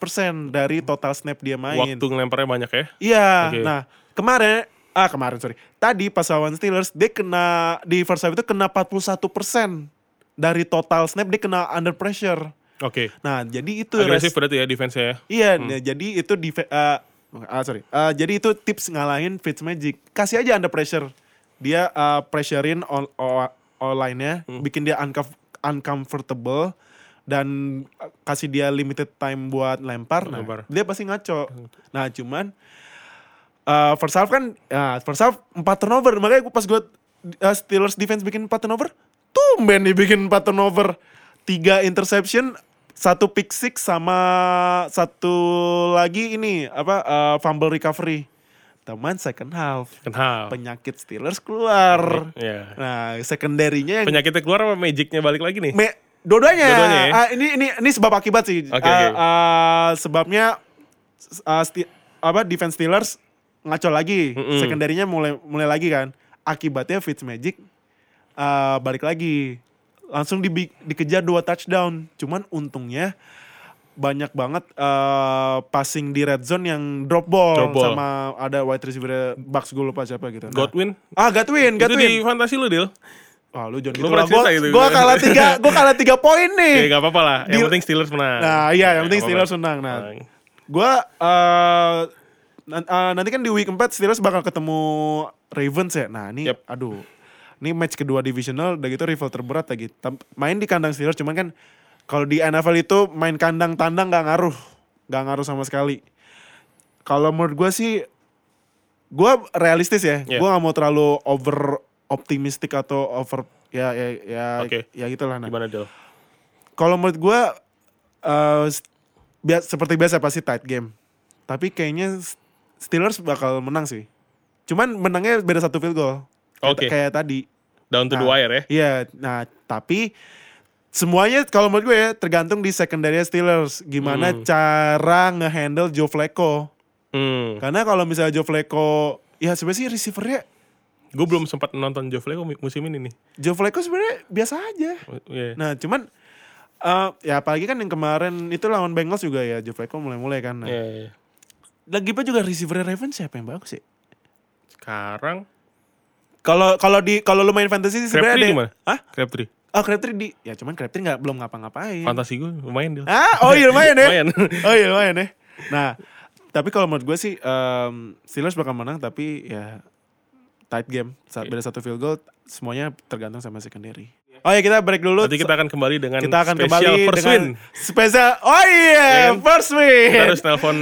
dari total snap dia main. Waktu ngelemparnya banyak ya. Iya, Oke. nah kemarin, ah kemarin sorry. Tadi pas lawan Steelers, dia kena, di first half itu kena 41% dari total snap, dia kena under pressure. Oke. Nah, jadi itu Agresif res- berarti ya defense ya. Iya, nah, jadi itu di uh, ah, sorry. Uh, jadi itu tips ngalahin Fitzmagic. Kasih aja under pressure. Dia uh, pressurein all, all, all line-nya, Hmm. bikin dia uncom- uncomfortable dan uh, kasih dia limited time buat lempar. Nah, Lempar. dia pasti ngaco. Nah, cuman uh, first half kan ya first half 4 turnover. Makanya gua- pas gue Steelers defense bikin 4 turnover, tumben nih bikin 4 turnover. 3 interception, satu pick six sama satu lagi ini apa uh, fumble recovery. Teman second half Kenal. penyakit Steelers keluar. Iya. Nah, secondary-nya yang Penyakitnya keluar apa magicnya balik lagi nih? Me. Dua-duanya ya? Ah, ini ini ini sebab akibat sih. Oke, Ah, oke. ah, sebabnya Sti- apa defense Steelers ngaco lagi. Mm-mm. Secondary-nya mulai mulai lagi kan. Akibatnya Fitzmagic ah, balik lagi. Langsung dibi- dikejar dua touchdown. Cuman untungnya banyak banget eh, passing di red zone yang drop ball, Drop ball. sama ada wide receiver Bucks gue lupa siapa gitu. Nah. Godwin? Ah, Godwin, Itu Godwin. di fantasi lu, Dil? Wah, lu jangan Lu gitu lah. Gua, cerita gitu. gua kalah tiga, gua kalah tiga poin nih. Ya gak apa-apa lah. Yang Di- penting Steelers menang. Nah, iya, yang penting. Steelers menang. Nah, Menang. gua eh, nan- nanti kan di week 4 Steelers bakal ketemu Ravens ya. Nah, ini Yep. aduh. ini match kedua divisional, udah gitu rival terberat lagi. Main di kandang Steelers, cuman kan kalau di NFL itu main kandang tandang nggak ngaruh, nggak ngaruh sama sekali. Kalau menurut gue sih, gue realistis ya. Yeah. Gue nggak mau terlalu over optimistik atau over ya ya ya Oke. ya gitulah. Nah, Gimana Del? kalau menurut gue eh, s- bia- seperti biasa pasti tight game. Tapi kayaknya Steelers bakal menang sih. Cuman menangnya beda satu field goal. Kayak- Oke. Kayak tadi. Down to the Nah. wire ya? Iya, nah tapi semuanya kalau menurut gue ya tergantung di secondary Steelers. Gimana Hmm. cara ngehandle Joe Flacco. Hmm. Karena kalau misalnya Joe Flacco, ya sebenarnya sih receivernya Gue belum sempat nonton Joe Flacco mu- musim ini nih. Joe Flacco sebenarnya biasa aja. Oh, iya. Nah cuman eh, ya apalagi kan yang kemarin itu lawan Bengals juga ya Joe Flacco mulai-mulai kan. Nah, Iya, iya. Lagi pun juga receiver Ravens siapa yang bagus sih? Sekarang Kalau kalau di kalau lu main fantasy sih sebenarnya ada. gimana? Hah? Crabtree. Oh Crabtree di ya cuman Crabtree nggak belum ngapa-ngapain. Fantasi gue lumayan Del. Ah, oh iya lumayan ya. Lumayan. oh iya lumayan ya. Nah, tapi kalau menurut gue sih em, Steelers bakal menang tapi ya tight game. Saat beda satu field goal semuanya tergantung sama secondary. Oh ya kita break dulu. Nanti kita akan kembali dengan kita akan kembali first dengan win. spesial. Oh iya, Ya kan? first win. Kita harus telepon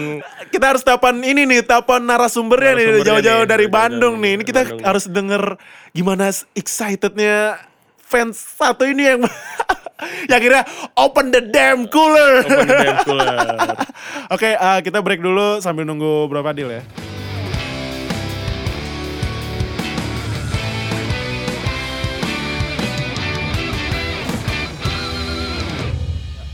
kita harus telepon ini nih, telepon narasumbernya nih Narasumbernya jauh-jauh nih, dari jauh-jauh Bandung dari nih. Ini kita Bandung. harus denger gimana excitednya fans satu ini yang yang kira open the damn cooler. Open the damn cooler. Oke, eh, kita break dulu sambil nunggu berapa deal ya.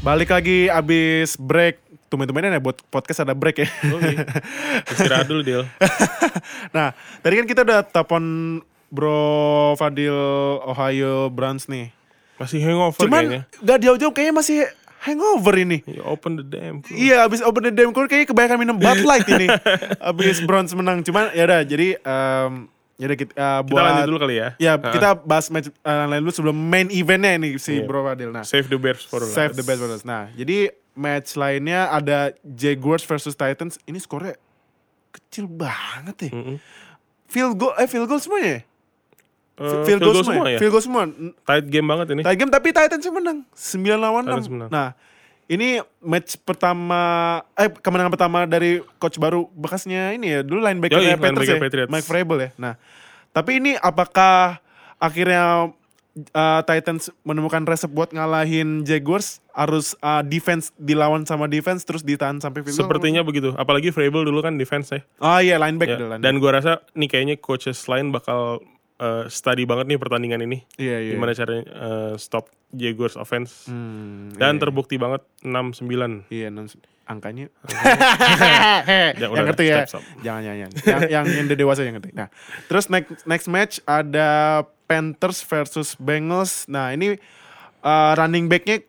Balik lagi abis break. Tumben-tumbenan ya buat podcast ada break ya. Oke. Istirahat dulu Del. nah, tadi kan kita udah telepon Bro Fadil Ohio Browns nih. Masih hangover Cuman kayaknya. gak jauh-jauh kayaknya masih hangover ini. Ya, open the damn cooler. Iya, abis open the damn cooler kayaknya kebanyakan minum Bud Light ini. abis Browns menang. Cuman ya udah, jadi um, ya udah kita, uh, Kita buat lanjut dulu kali ya. Ya, Ah. kita bahas match uh, lain dulu sebelum main eventnya nih si Iya. Bro Fadil. Nah, Save the Bears for last. save the best for us. Nah, jadi match lainnya ada Jaguars versus Titans. Ini skornya kecil banget ya. Mm-mm. Field goal, eh field goal semuanya ya? Eh, field, goal, semua, ya? ya. Field goal semua. Tight game banget ini. Tight game tapi Titans yang menang. 9 lawan Titans 6. menang. Nah, ini match pertama eh kemenangan pertama dari coach baru bekasnya ini ya. Dulu linebacker Yoi, Panthers linebacker ya. Patriots. Mike Vrabel ya. Nah, tapi ini apakah akhirnya uh, Titans menemukan resep buat ngalahin Jaguars harus uh, defense dilawan sama defense terus ditahan sampai field goal? Sepertinya begitu. Apalagi Vrabel dulu kan defense ya. Oh iya linebacker Ya. Dan gua rasa nih kayaknya coaches lain bakal eh, study banget nih pertandingan ini. Iya iya. Gimana caranya eh, stop Jaguars offense. Hmm, Dan iya, terbukti banget 6-9. Iya, angkanya. Ya, yang udah, ngerti ya. Jangan, jangan, jangan. yang, yang, yang dewasa yang ngerti. Nah, terus next next match ada Panthers versus Bengals. Nah, ini uh, running backnya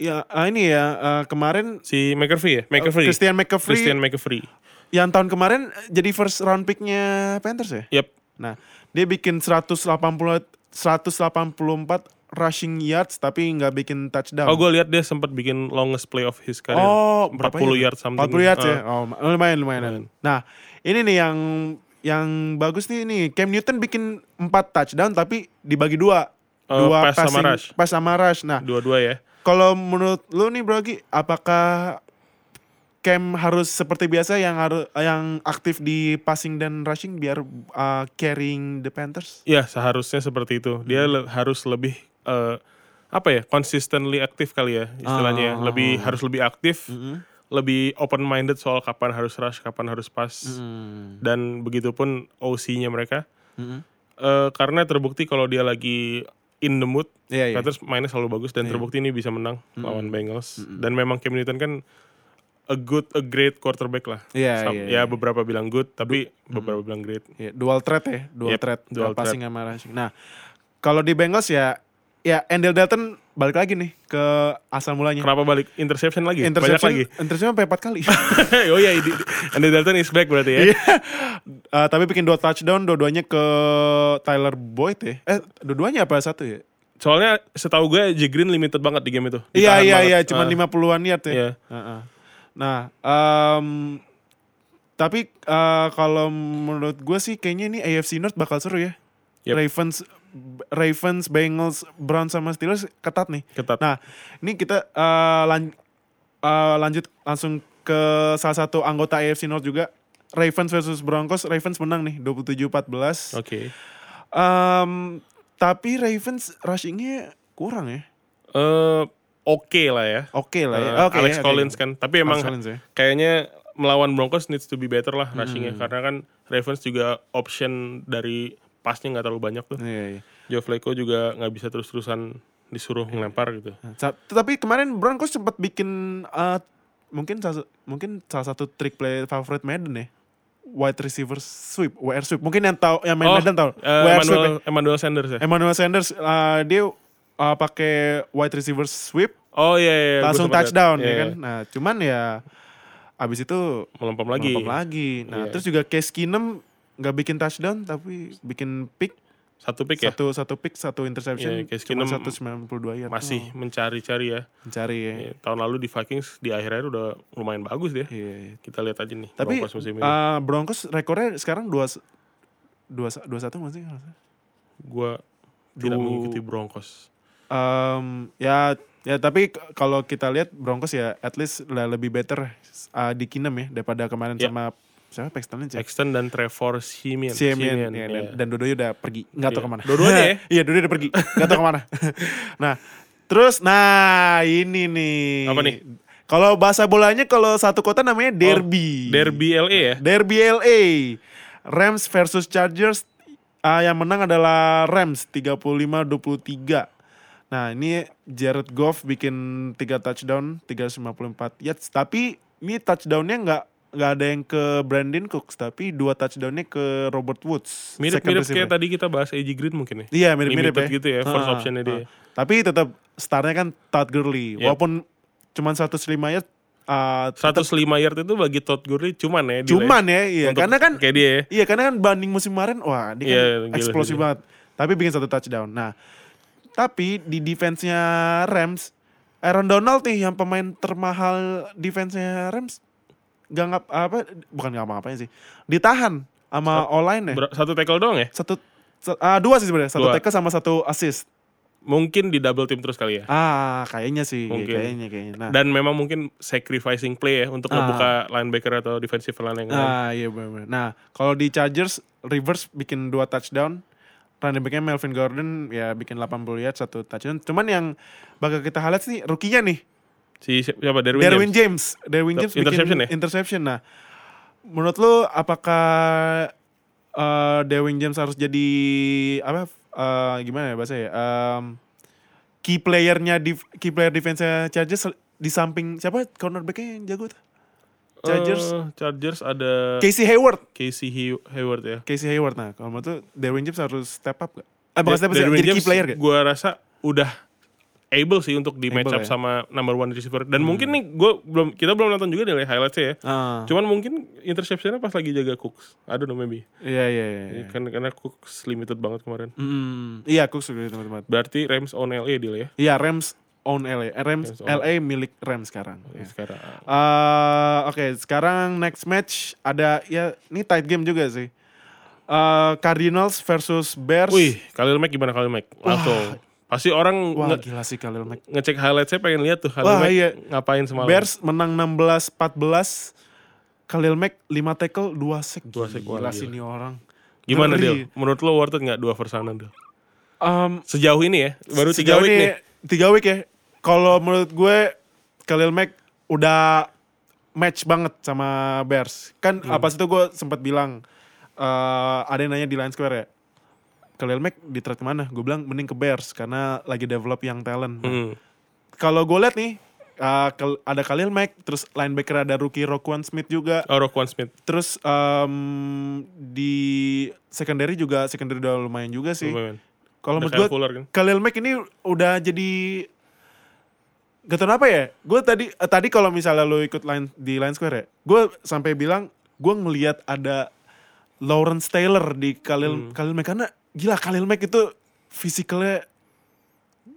ya uh, ini ya uh, kemarin Si McAfee ya? McAfee. Christian McCaffrey Christian McAfee. yang tahun kemarin jadi first round picknya Panthers ya. Yep. Nah, dia bikin 180 184 rushing yards tapi nggak bikin touchdown. Oh gue lihat dia sempat bikin longest play of his career. Oh, 40 berapa ya? yard something. 40 yards ya. Ah. Oh, lumayan lumayan. Lumayan. Nah, ini nih yang yang bagus nih ini Cam Newton bikin 4 touchdown tapi dibagi dua. Oh, dua pass sama passing- rush. Pass sama rush. Nah, Dua-dua ya. kalau menurut lu nih Brogi, apakah Cam harus seperti biasa yang harus yang aktif di passing dan rushing biar uh, carrying the Panthers? Iya seharusnya seperti itu. Dia Hmm. le- harus lebih eh, apa ya? Consistently aktif kali ya istilahnya. Ah. Lebih harus lebih aktif. Lebih open minded soal kapan harus rush, kapan harus pass. Hmm. Dan begitupun OC-nya mereka. Eh, karena terbukti kalau dia lagi in the mood, Iya, iya. Panthers mainnya selalu bagus dan terbukti ini bisa menang lawan Bengals. Dan memang Cam Newton kan a good, a great quarterback lah. Iya, Sam- iya, ya iya. beberapa bilang good, tapi beberapa bilang great. Ya, dual threat ya, dual Yep, threat, dual passing sama rushing. Nah, kalau di Bengals ya, ya Endel Dalton balik lagi nih ke asal mulanya. Kenapa balik interception lagi? Interception, Banyak lagi. interception sampai empat kali. oh iya, di- Andy Dalton is back berarti ya. Iya. Eh, tapi bikin dua touchdown, dua-duanya ke Tyler Boyd ya. Eh, dua-duanya apa satu ya? Soalnya setahu gue J Green limited banget di game itu. Iya iya iya, cuma Ah, 50-an yard ya. Iya. Heeh. Nah, em, tapi eh, kalau menurut gue sih kayaknya ini AFC North bakal seru ya. Yep. Ravens Ravens, Bengals, Browns sama Steelers ketat nih. Ketat. Nah, ini kita eh, lan- eh, lanjut langsung ke salah satu anggota AFC North juga. Ravens versus Broncos, Ravens menang nih 27-14. Oke. Em, tapi Ravens rushingnya kurang ya. Eh, oke lah ya. Oke lah ya. Eh, Oke Alex ya, oke. Collins kan. Tapi emang Collins ya. kayaknya melawan Broncos needs to be better lah rushingnya Hmm. karena kan Ravens juga option dari pasnya nggak terlalu banyak tuh. Iya, iya. Joe Flacco juga nggak bisa terus-terusan disuruh ngelempar gitu. Nah, Tapi kemarin Broncos sempat bikin eh, mungkin salah, mungkin salah satu trick play favorit Madden ya. Wide receiver sweep, WR sweep. Mungkin yang tahu yang main Madden tahu. eh, WR sweep. ya. Emmanuel, Emmanuel Sanders ya. Emmanuel Sanders eh, dia eh, pakai wide receiver sweep Oh iya, iya gua langsung touchdown Iya, ya kan. iya. Nah, cuman ya abis itu Melempem lagi. melempem lagi. Nah, Iya. terus juga Case Keenum nggak bikin touchdown tapi bikin pick Satu pick ya. satu satu pick satu interception Iya, Case Keenum 192 yard. Masih Oh, mencari-cari ya. mencari ya. Iya, Tahun lalu di Vikings di akhir-akhir udah lumayan bagus dia. Iya. Kita lihat aja nih. Tapi Broncos musim ini. uh, Broncos rekornya sekarang dua dua dua satu masih. Gua tidak mengikuti Broncos. Um, ya ya tapi kalau kita lihat Broncos ya at least lah lebih better uh, di Kinem ya daripada kemarin Ya. sama siapa Paxton Lynch ya. Exton dan Trevor Simeon. Simeon, ya, iya. dan, dan Dodoyo udah pergi nggak tahu Iya. ke mana. Dua-duanya ya? Iya Dodoyo udah pergi nggak tahu ke mana. nah terus nah ini nih. Apa nih? Kalau bahasa bolanya kalau satu kota namanya derby. Oh, Derby LA ya. Derby LA. Rams versus Chargers. Ah, yang menang adalah Rams 35-23. Nah ini Jared Goff bikin 3 touchdown, 354 yards. Tapi ini touchdownnya nggak nggak ada yang ke Brandon Cooks, tapi dua touchdownnya ke Robert Woods. Mirip-mirip kayak tadi kita bahas AJ Green mungkin ya. Iya mirip-mirip ya. gitu ya, first Ah, optionnya dia. ah. Tapi tetap startnya kan Todd Gurley. Yep. Walaupun cuma 105 yards. ah, 105 yard itu bagi Todd Gurley cuman ya. cuman ya, iya. Untuk Karena kan kayak dia ya. Iya karena kan banding musim kemarin wah dia kan gila eksplosif banget. Tapi bikin satu touchdown. Nah, tapi di defense-nya Rams Aaron Donald nih yang pemain termahal defense-nya Rams gak ngap apa bukan gak ngapain sih. Ditahan sama online ya. Ber- Satu tackle doang ya. Satu ah, dua sih sebenarnya, satu Dua. tackle sama satu assist. Mungkin di double team terus kali ya. Ah, kayaknya sih, Mungkin. kayaknya kayaknya. Nah, Dan memang mungkin sacrificing play ya untuk Ah. ngebuka linebacker atau defensive line yang lain. Ah iya benar. Nah kalau di Chargers Rivers bikin dua touchdown, running backnya Melvin Gordon ya bikin 80 yard satu touchdown. Cuman yang bakal kita highlight sih rookie-nya nih Si si- siapa Derwin, Derwin James. James. Derwin James Interception bikin ya? interception. Nah menurut lu apakah eh Derwin James harus jadi apa? eh, gimana ya bahasa ya? Em, key playernya di key player defense Chargers di samping siapa cornerbacknya yang jago tuh? Chargers. Eh, Chargers ada Casey Hayward. Casey Hay- Hayward ya. Casey Hayward nah kalau menurut tuh Derwin James harus step up gak? Eh bukan step up sih, Derwin jadi key James player gak? Gua rasa udah able sih untuk di Able match up ya? Hmm. sama number one receiver. Dan mungkin nih gue belum kita belum nonton juga nih highlightsnya ya. Ah, Cuman mungkin interceptionnya pas lagi jaga Cooks. I don't know maybe. iya iya iya. iya. Kan karena Cooks limited banget kemarin. Mm, iya aku suka teman-teman. Berarti Rams on LA deal ya. Iya Rams own LA, Eh, Rams own. LA milik Rams sekarang. Ya. Sekarang. Eh, Oke sekarang next match ada ya ini tight game juga sih. Eh, Cardinals versus Bears. Wih, Khalil Mack gimana Khalil Mack? Langsung. Pasti orang Wah nge- gila sih Khalil Mack. ngecek highlight saya pengen lihat tuh Khalil Wah, Mack iya. ngapain semalam. Bears menang 16-14. Khalil Mack 5 tackle 2 sack. Dua sack, wah, Gila gila. sih ini orang. Gimana Ngeri. dia? Menurut lo worth it nggak dua versanan tuh? Um, Sejauh ini ya, baru tiga Sejauh week ini, nih. Tiga week ya. Kalau menurut gue Khalil Mack udah match banget sama Bears. Kan Hmm. apa sih itu gue sempat bilang eh ada yang nanya di Line Square ya. Khalil Mack di trade mana? Gue bilang mending ke Bears karena lagi develop yang talent. Nah, Hmm. Kalau gue lihat nih Khal- ada Khalil Mack, terus linebacker ada rookie Roquan Smith juga. Oh, Roquan Smith. Terus em, di secondary juga secondary udah lumayan juga sih. Kalau menurut gue kan. Khalil Mack ini udah jadi Gak tau apa ya. Gue tadi eh, tadi kalau misalnya lo ikut line di Line Square ya, gue sampai bilang gue ngelihat ada Lawrence Taylor di Khalil Khalil Mack karena gila Khalil Mack itu fisikalnya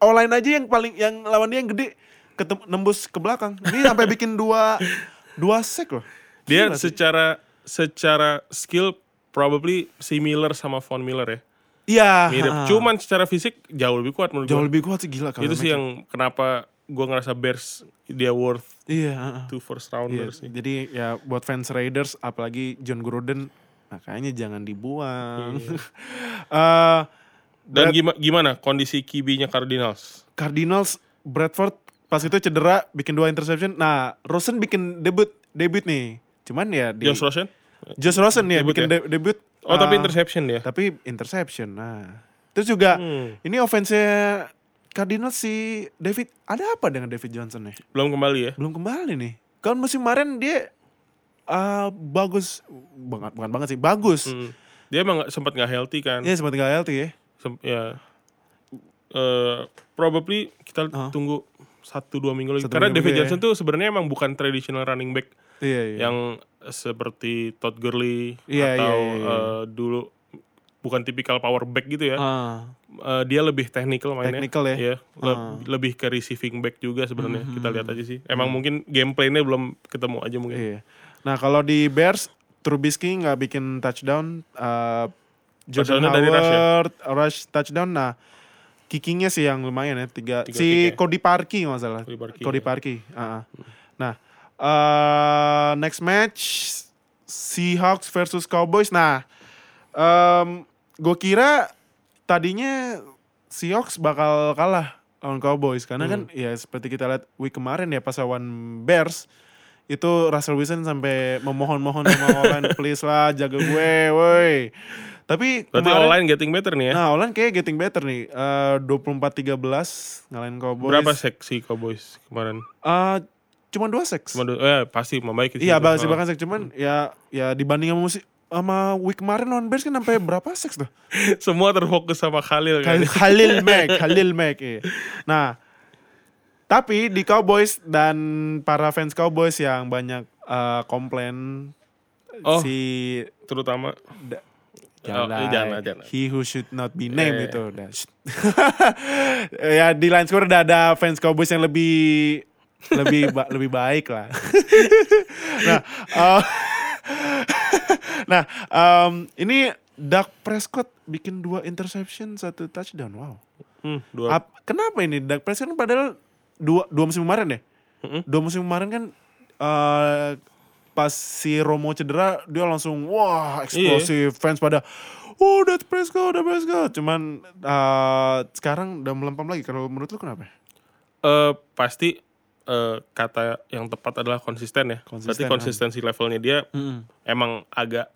online aja yang paling yang lawan dia yang gede ketemu nembus ke belakang. Ini sampai bikin dua dua sack loh. Dia Gila sih. secara secara skill probably similar sama Von Miller ya. Iya. mirip. ha. Cuman secara fisik jauh lebih kuat menurut jauh gue. lebih kuat sih gila kalau Itu sih yang kenapa gue ngerasa Bears dia worth Iya. two first Iya, rounders sih. Jadi ya buat fans Raiders apalagi John Gruden makanya jangan dibuang. Eh, Dan Brad- gimana, gimana kondisi QB-nya Cardinals? Cardinals Bradford pas itu cedera bikin dua interception. Nah, Rosen bikin debut debut nih. Cuman ya di Josh Rosen? Josh Rosen ya Debut bikin ya? de- debut. Oh tapi eh, interception dia. tapi interception. Nah, terus juga Hmm. ini offense-nya Cardinals si David ada apa dengan David Johnson nih? Belum kembali ya? Belum kembali nih. Kan musim kemarin dia eh, bagus banget bukan banget sih, bagus. Hmm. Dia emang sempat nggak healthy kan? Ya sempat nggak healthy ya. Sem- ya. Eh, probably kita Oh. tunggu satu dua minggu lagi. Satu Karena minggu David ya. Johnson tuh sebenarnya emang bukan traditional running back Iya, iya. yang seperti Todd Gurley Iya, atau iya, iya. eh, dulu bukan tipikal power back gitu ya. Ah, Eh, dia lebih technical mainnya. Technical ya? Iya, le- Ah. lebih ke receiving back juga sebenarnya. Hmm. Kita lihat aja sih. Emang mungkin gameplaynya belum ketemu aja mungkin. iya. Nah kalau di Bears, Trubisky nggak bikin touchdown. Uh, Jordan dari rush ya? Howard rush touchdown. Nah kickingnya sih yang lumayan ya tiga. Tiga si ya? Cody Parkey nggak salah. Cody Parkey, Cody ya. Parkey. ah, ah. Nah uh, next match Seahawks versus Cowboys. Nah gue kira tadinya Seahawks bakal kalah lawan Cowboys karena kan Hmm. ya seperti kita lihat week kemarin ya pas lawan Bears itu Russell Wilson sampai memohon-mohon sama online please lah jaga gue woi tapi Berarti kemarin online getting better nih ya. nah online kayak getting better nih Eh, 24-13 ngalahin Cowboys Berapa seksi Cowboys kemarin? Eh, cuma dua seks Cuma du- eh, pasti membaik sih. iya Ah. bahkan seks cuman ya ya dibanding sama musim sama week kemarin lawan Bears kan sampai berapa seks tuh Semua terfokus sama Khalil kan. Khalil Mack, Khalil Mack. iya. Nah, tapi di Cowboys dan para fans Cowboys yang banyak eh, komplain Oh. si Terutama da- Oh, jangan, jangan, jangan. he who should not be named Eh. itu udah. ya di line score udah ada fans Cowboys yang lebih lebih ba- lebih baik lah. nah, eh, nah em, ini Dak Prescott bikin dua interception satu touchdown. Wow. hmm, dua Ap- kenapa ini Dak Prescott kan padahal dua dua musim kemarin ya? Mm-mm. Dua musim kemarin kan eh pas si Romo cedera dia langsung wah eksplosif fans pada oh Dak Prescott, Dak Prescott. Cuman eh sekarang udah melempam lagi. Kalau menurut lu kenapa? eh pasti eh, kata yang tepat adalah konsisten ya. Konsisten, Berarti konsistensi levelnya dia emang agak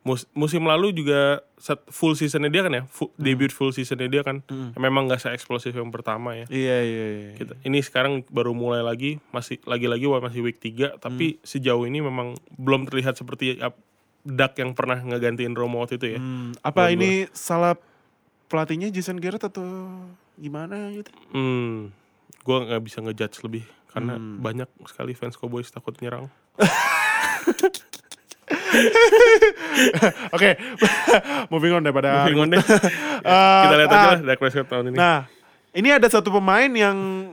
mus- musim lalu juga set full seasonnya dia kan ya, fu- debut full seasonnya dia kan, memang nggak se eksplosif yang pertama ya. Iya iya iya. Kita, ini sekarang baru mulai lagi, masih lagi-lagi wah, masih week 3 tapi sejauh ini memang belum terlihat seperti Dak yang pernah ngegantiin Romo waktu itu ya. Hmm, apa ini salah pelatihnya Jason Garrett atau gimana gitu? Hmm, gue nggak bisa ngejudge lebih karena banyak sekali fans Cowboys takut nyerang. Oke, moving on daripada Moving on deh. Eh, Kita lihat aja ah, lah Dak Prescott tahun ini. Nah, ini ada satu pemain yang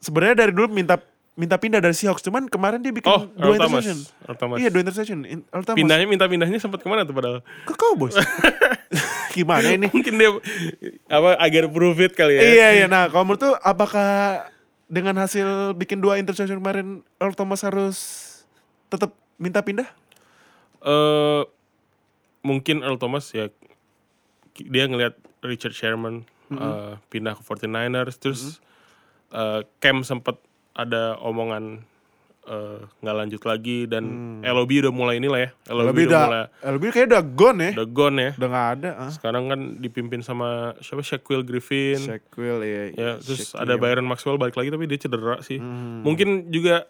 sebenarnya dari dulu minta minta pindah dari Seahawks, cuman kemarin dia bikin oh, dua Earl Thomas. interception. Earl Thomas. Iya, dua interception. In- Earl Thomas. Pindahnya minta pindahnya sempat ke mana tuh padahal? ke Cowboys. Gimana ini? Mungkin dia apa agar prove it kali ya. Iya, iya. Nah, kalau menurut tuh apakah dengan hasil bikin dua interception kemarin Earl Thomas harus tetap minta pindah? Eh, mungkin Earl Thomas ya dia ngelihat Richard Sherman eh, pindah ke 49ers terus eh, Cam sempat ada omongan eh, nggak lanjut lagi dan LOB udah mulai inilah ya LOB, Lebih udah mulai udah, lebih kayak udah gone ya. udah gone ya Udah nggak ada. Ah. sekarang kan dipimpin sama siapa Shaquille Griffin Shaquille ya. ya terus Shaquille. ada Byron Maxwell balik lagi tapi dia cedera sih mungkin juga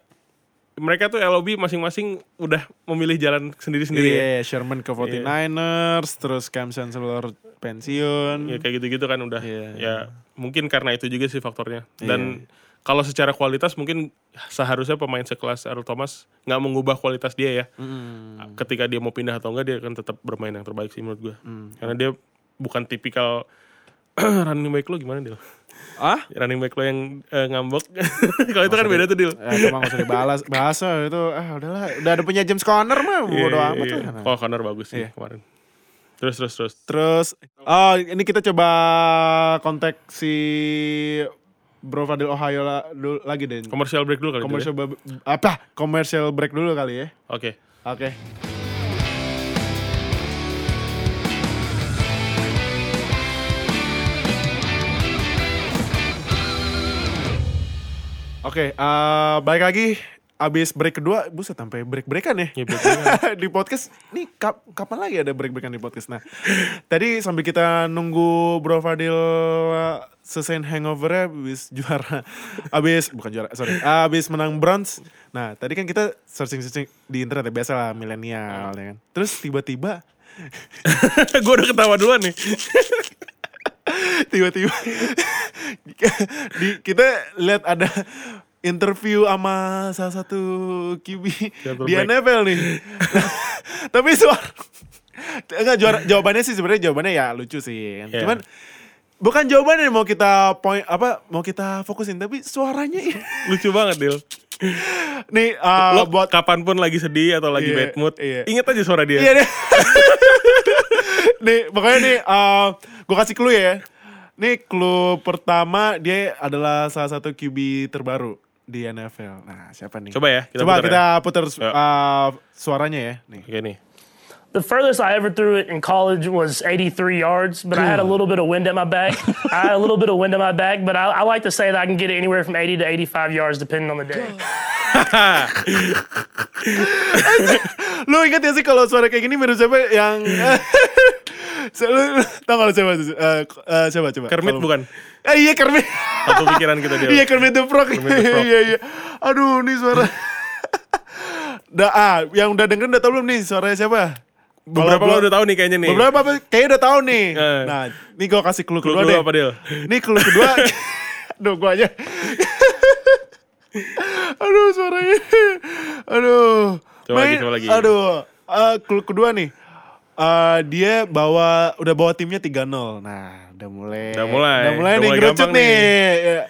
mereka tuh LOB masing-masing udah memilih jalan sendiri-sendiri ya. Iya, Sherman ke 49ers, terus Cam Chancellor pensiun. ya kayak gitu-gitu kan udah Iya. ya mungkin karena itu juga sih faktornya dan kalau secara kualitas mungkin seharusnya pemain sekelas Earl Thomas nggak mengubah kualitas dia ya Mm. ketika dia mau pindah atau enggak dia akan tetap bermain yang terbaik sih menurut gue Mm. karena dia bukan tipikal running back lo gimana dia Ah? running back lo yang eh, ngambek kalau itu kan beda tuh deal Ya, itu mah gak usah dibalas. Bahasa itu, ah udahlah. Udah ada punya James Conner mah, bodo amat lah. Oh, Connor bagus sih Iya. kemarin. Terus terus terus. Terus, oh ini kita coba kontak si Bro Fadil Ohio la- dulu- lagi deh. Commercial break dulu kali Commercial ba- apa? Commercial break dulu kali ya. ya. Oke. Oke. Oke, eh, balik lagi. Abis break kedua, buset sampai break-breakan ya. Ya, break-breakan. di podcast, nih kap- kapan lagi ada break-breakan di podcast? Nah, tadi sambil kita nunggu Bro Fadil uh, selesaiin hangover abis juara, abis bukan juara, sorry, abis menang bronze. Nah, tadi kan kita searching-searching di internet ya, biasa lah milenial ya kan. Terus tiba-tiba, gue udah ketawa duluan nih. tiba-tiba di, kita lihat ada interview sama salah satu QB di. NFL nih. Tapi suara enggak juara jawabannya sih sebenarnya jawabannya ya lucu sih. Iya. Cuman bukan jawabannya yang mau kita point apa mau kita fokusin tapi suaranya Lucu banget, Dil. nih uh, Lo buat kapan pun lagi sedih atau lagi Iya, bad mood, iya. inget aja suara dia. Iya deh. nih, pokoknya nih, uh, gue kasih clue ya. Nih, clue pertama dia adalah salah satu QB terbaru di NFL. Nah, siapa nih? Coba ya, kita Coba putar kita ya. putar uh, suaranya ya. Nih. Oke nih. The furthest I ever threw it in college was 83 yards, but I had a little bit of wind at my back. I had a little bit of wind at my back, but I, I like to say that I can get it anywhere from 80 to 85 yards depending on the day. Lu ingat ya sih kalau suara kayak gini mirip siapa yang... Lu, tau lu siapa? Uh, uh, siapa, coba. Kermit Kalau- bukan? Eh, iya Kermit. Satu pikiran kita dia. Iya Kermit the Frog. Kermit the Frog. Iya iya. Aduh nih suara. Dah ah, yang udah dengerin udah tau belum nih suaranya siapa? Beberapa Kalau lo udah tahu nih kayaknya nih. Beberapa apa- kayaknya udah tahu nih. Eh. Nah, ini gue kasih clue, Clue kedua deh. apa? Ini clue kedua. Aduh, gue aja. Aduh, suaranya. Aduh. Coba lagi, coba lagi. Aduh. Eh, clue kedua nih. Eh, dia bawa udah bawa timnya 3-0. Nah, udah mulai. Udah mulai. Udah mulai Udah nih mulai ngerucut nih. nih. Ya.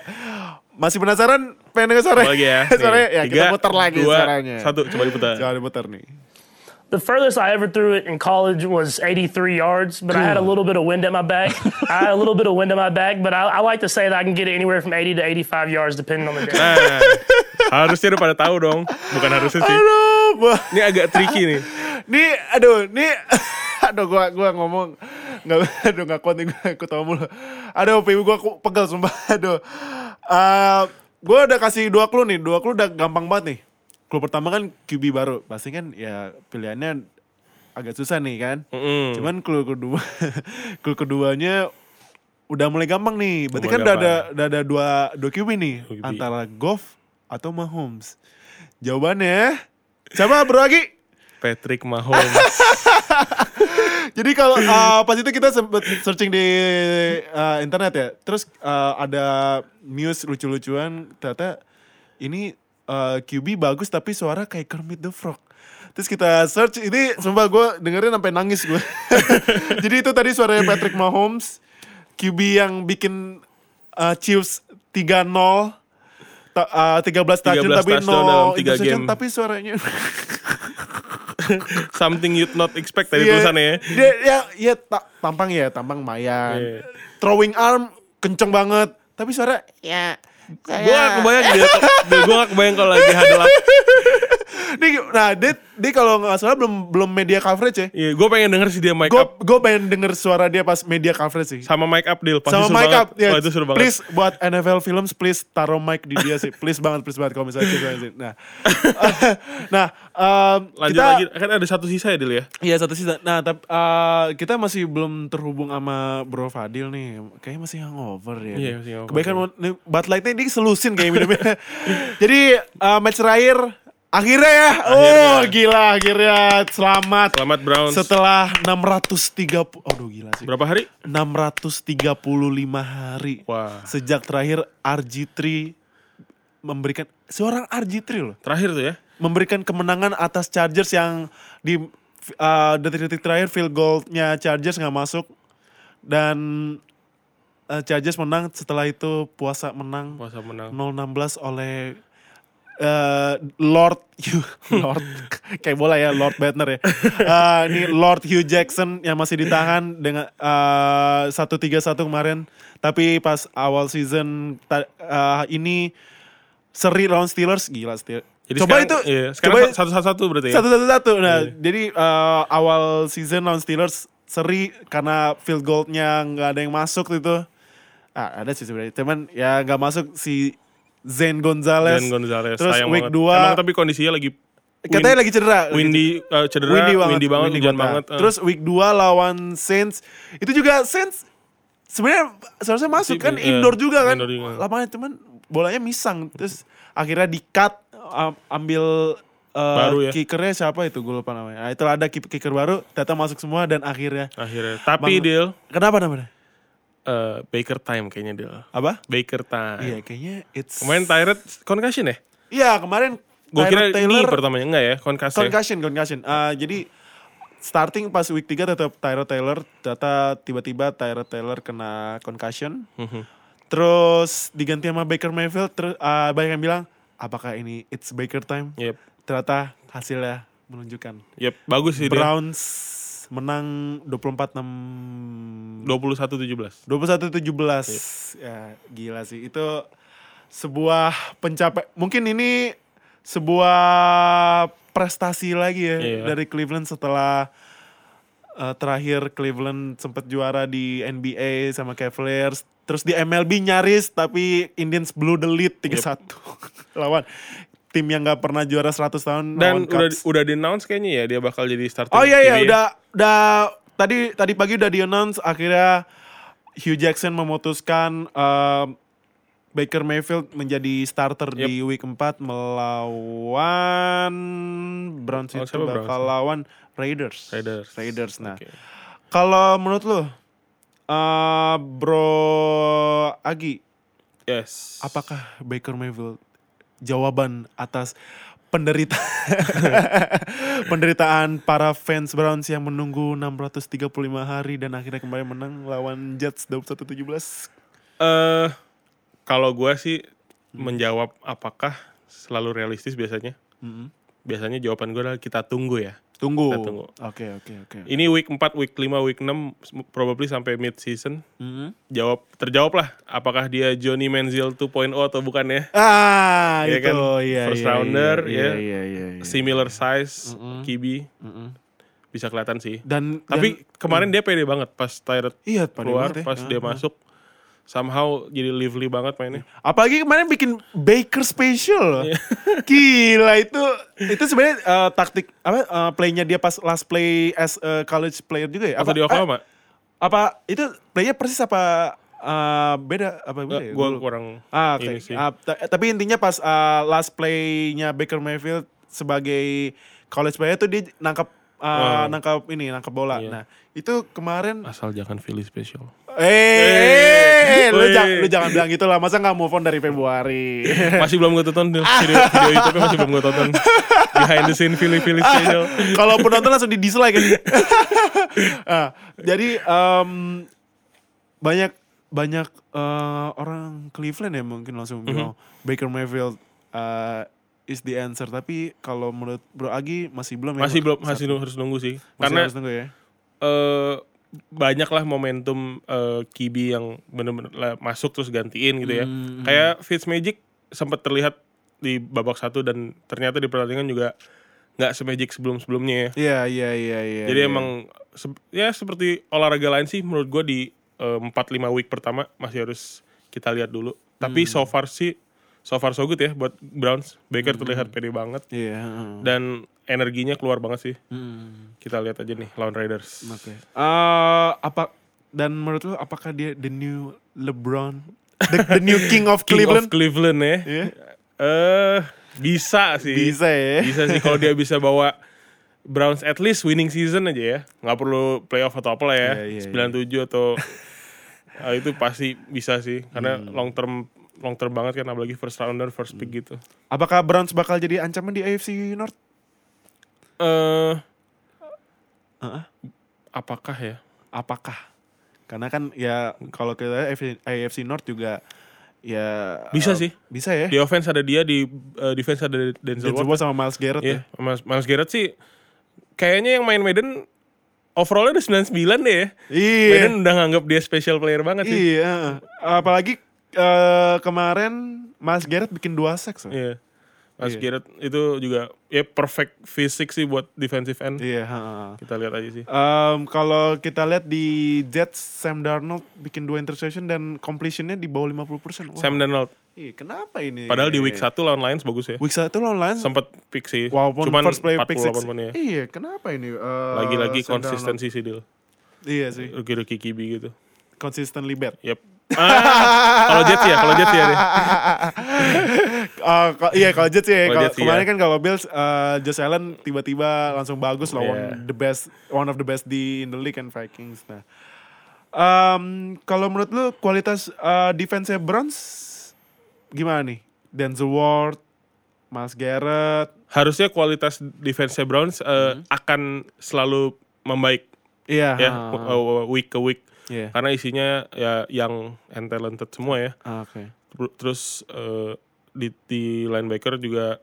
Masih penasaran? Pengen suara? Coba lagi ya. suaranya ya kita putar lagi dua, suaranya. Satu, coba diputar. Coba diputar nih. The furthest I ever threw it in college was 83 yards, but I had a little bit of wind at my back. I had a little bit of wind at my back, but I, I like to say that I can get it anywhere from 80 to 85 yards depending on the day. Nah, harusnya udah pada tahu dong. Bukan harusnya sih. Aduh, Ini agak tricky nih. Nih, aduh, nih, aduh gua gua ngomong nggak, aduh nggak kuat nih gua ikut mulu. Aduh, pipi gua pegel sumpah. Aduh, Eh, gua udah kasih dua clue nih, dua clue udah gampang banget nih. Clue pertama kan QB baru, pasti kan ya pilihannya agak susah nih kan. Mm-mm. Cuman clue kedua, clue keduanya udah mulai gampang nih. Berarti Mulai kan udah ada, udah ada dua, dua QB nih. QB. Antara Goff atau Mahomes. Jawabannya, siapa bro lagi? Patrick Mahomes. Jadi kalau uh, pas itu kita sempet searching di uh, internet ya, terus uh, ada news lucu-lucuan ternyata ini uh, QB bagus tapi suara kayak Kermit the Frog. Terus kita search ini sumpah gue dengerin sampai nangis gue. Jadi itu tadi suaranya Patrick Mahomes, QB yang bikin uh, Chiefs 3-0. Ta- uh, 13 touchdown 13 tapi touchdown 0 dalam tiga interception, game. tapi suaranya Something you'd not expect tadi Iya, tulisannya ya. Dia ya ya ta- tampang ya, tampang mayan. Iya. Throwing arm kenceng banget, tapi suara ya Gue gak kebayang dia, gue gak kebayang kalau lagi hadal Nih, nah, dia, dia kalau nggak salah belum belum media coverage ya. Iya, gue pengen denger sih dia mic up gue pengen denger suara dia pas media coverage sih. sama mic up deal. Pasti Sama mic banget. up, ya. Wah, itu seru banget. Please buat NFL Films, please taruh mic di dia sih. Please banget, please banget kalau misalnya kita sih. Nah, nah, um, Lanjut kita, lagi, kan ada satu sisa ya Dil ya? Iya satu sisa. Nah, tapi uh, kita masih belum terhubung sama Bro Fadil nih. Kayaknya masih hangover ya. Iya, masih hangover. Kebaikan nih, Bud Light-nya dia selusin kayak minumnya. Jadi uh, match terakhir akhirnya ya. Oh, gila akhirnya selamat. Selamat Browns. Setelah 630 Aduh gila sih. Berapa hari? 635 hari. Wah. Sejak terakhir RG3 memberikan seorang RG3 loh Terakhir tuh ya? memberikan kemenangan atas Chargers yang di uh, detik-detik terakhir field goal-nya Chargers nggak masuk dan uh, Chargers menang setelah itu puasa menang Puasa menang. 0-16 oleh eh, Lord Hugh, Lord kayak bola ya Lord Bettner ya. Eh, ini Lord Hugh Jackson yang masih ditahan dengan eh, satu tiga satu kemarin. Tapi pas awal season eh, ini seri lawan Steelers gila Steelers. Jadi coba sekarang, itu iya, sekarang coba satu satu satu berarti ya. satu satu satu. Nah, Iya. jadi eh, awal season lawan Steelers seri karena field goalnya nggak ada yang masuk itu. Ah, ada sih sebenarnya. Cuman ya nggak masuk si Zen Gonzalez. Dan Gonzalez Terus sayang week banget. dua- Emang tapi kondisinya lagi Katanya lagi cedera. windy eh, cedera, windy banget, windy hujan banget. banget. eh. Terus week 2 lawan Saints. Itu juga Saints sebenarnya seharusnya masuk kan iya, indoor juga kan. indoor juga. Lapangan cuman bolanya misang. Terus akhirnya di cut um, ambil uh, Baru ya. kickernya siapa itu gue lupa namanya. Nah, itulah ada kick- kicker baru, data masuk semua dan akhirnya akhirnya. Tapi Bang- deal kenapa namanya? Eh, Baker time kayaknya deal. Apa? Baker time. Iya kayaknya it's Kemarin Tyrod concussion ya? Iya kemarin Gue kira Taylor ini pertamanya enggak ya, concussion. concussion concussion. Ah, jadi starting pas week 3 tetap Tyrod Taylor, data tiba-tiba Tyrod Taylor kena concussion. Mhm. Terus diganti sama Baker Mayfield, terus ah, banyak yang bilang apakah ini it's Baker time? Yep. Ternyata hasilnya menunjukkan Yep, bagus sih dia. Menang 24-6 21-17. 21-17. Ya, gila sih. Itu sebuah pencapaian. Mungkin ini sebuah prestasi lagi ya Iya. dari Cleveland setelah eh, terakhir Cleveland sempat juara di NBA sama Cavaliers. Terus di MLB nyaris tapi Indians blew the lead 3-1 lawan tim yang gak pernah juara 100 tahun Dan udah udah di announce kayaknya ya dia bakal jadi starting. Oh iya iya ya. udah udah tadi tadi pagi udah di announce akhirnya Hugh Jackson memutuskan um, Baker Mayfield menjadi starter di week 4 melawan Browns Oh, itu bakal Browns? lawan Raiders. Raiders. Raiders. Nah, Oke. kalau menurut lu uh, Bro Agi, Yes. apakah Baker Mayfield jawaban atas penderita penderitaan para fans Browns yang menunggu 635 hari dan akhirnya kembali menang lawan Jets 21-17. Eh kalau gue sih Hmm. menjawab apakah selalu realistis biasanya. Mm-mm. Biasanya jawaban gue adalah kita tunggu ya. Tunggu. Kita tunggu. Oke, oke, oke. Ini week 4, week 5, week 6 probably sampai mid season. Mm-mm. Jawab terjawab lah apakah dia Johnny Manziel 2.0 atau bukan ya. Ah, Iya itu kan? iya First iya, rounder, iya, ya. Iya, iya, iya. Similar size, Mm-mm. QB Mm-mm. bisa kelihatan sih. Dan Tapi dan- kemarin dia pede banget pas Tyrod iya keluar, banget ya. pas Ah, dia ah. masuk. Somehow jadi lively banget mainnya. Apalagi kemarin bikin Baker special. Iya. Gila itu itu sebenarnya eh, taktik apa eh, playnya dia pas last play as a college player juga ya? Atau di eh, Oklahoma? apa itu playnya persis apa eh, beda apa beda ya? gue kurang Ah, oke. ini sih. Ta- tapi intinya pas eh, last playnya Baker Mayfield sebagai college player tuh dia nangkap eh, Wow. nangkap ini nangkap bola. Iya. Nah itu kemarin Asal jangan Philly special. Eh lu, Woi. jangan, lu jangan bilang gitu lah masa nggak move on dari Februari Masih belum gue tonton video, video YouTube masih belum gue tonton. Behind the scene Philly Philly special. kalau penonton langsung di dislike kan Ah, jadi em, banyak banyak eh, orang Cleveland ya mungkin langsung Mhm. bilang Baker Mayfield eh, is the answer tapi kalau menurut Bro Agi masih belum ya Masih belum masih harus nunggu sih. Masih Karena harus tunggu ya eh banyak lah momentum eh, Kibi yang bener-bener lah masuk terus gantiin gitu ya. Hmm, Kayak Fitzmagic sempat terlihat di babak satu dan ternyata di pertandingan juga nggak semagic sebelum-sebelumnya ya. iya iya iya iya Jadi iya. emang se- ya seperti olahraga lain sih menurut gue di eh, empat lima week pertama masih harus kita lihat dulu. Tapi Hmm. so far sih so far so good ya buat Browns. Baker terlihat pede banget iya heeh. dan energinya keluar banget sih. Hmm, Kita lihat aja nih lawan Raiders. oke Eh, apa dan menurut lu apakah dia the new LeBron the, the new king of King Cleveland of Cleveland ya. Iya. Eh bisa sih. bisa ya Bisa sih kalau dia bisa bawa Browns at least winning season aja ya. nggak perlu playoff atau apa lah ya. Iya, iya, 97 atau Ah, itu pasti bisa sih karena Hmm. long term long term banget kan apalagi first rounder first pick Hmm. gitu. Apakah Browns bakal jadi ancaman di AFC North? Eh Heeh. apakah ya? Apakah? Karena kan ya kalau kita AFC, North juga ya Bisa sih. Bisa ya. Di offense ada dia, di uh, defense ada Denzel Denzel Ward. Sama Miles Garrett Iya, ya. Miles, Miles Garrett sih kayaknya yang main Madden overallnya udah 99 deh ya. Iya. Madden udah nganggap dia special player banget sih. Iya. Apalagi eh, kemarin Miles Garrett bikin dua seks. Iya. Miles Iya. Garrett itu juga ya perfect fisik sih buat defensive end. Iya. ha. Kita lihat aja sih. Em, kalau kita lihat di Jets, Sam Darnold bikin dua interception dan completionnya di bawah 50%. Wah, Sam Darnold. iya, kenapa ini? Padahal di week 1 lawan Lions bagus ya. Week 1 lawan Lions. Sempet pick sih. Walaupun Cuman first play 48 pick six. ya. Iya, kenapa ini? eh, Lagi-lagi konsistensi sih Dil. Iya sih, Rookie-rookie QB gitu. consistently bad. Yep. Ah, kalau Jets ya, kalau Jets ya deh. Eh, ko- iya kalau Jets ya, Kalau kalau Jets, kemarin iya. kan kalau Bills, eh, Josh Allen tiba-tiba langsung bagus lawan Iya. the best, one of the best di in the league and Vikings. Nah, em, kalau menurut lu kualitas eh, defense Browns gimana nih? Denzel Ward, Miles Garrett, Harusnya kualitas defense Browns eh, akan selalu membaik iya, ya ha, uh, week ke week. Iya. Karena isinya ya yang and talented semua ya. Ah, Oke. Ter- Terus eh, di, di linebacker juga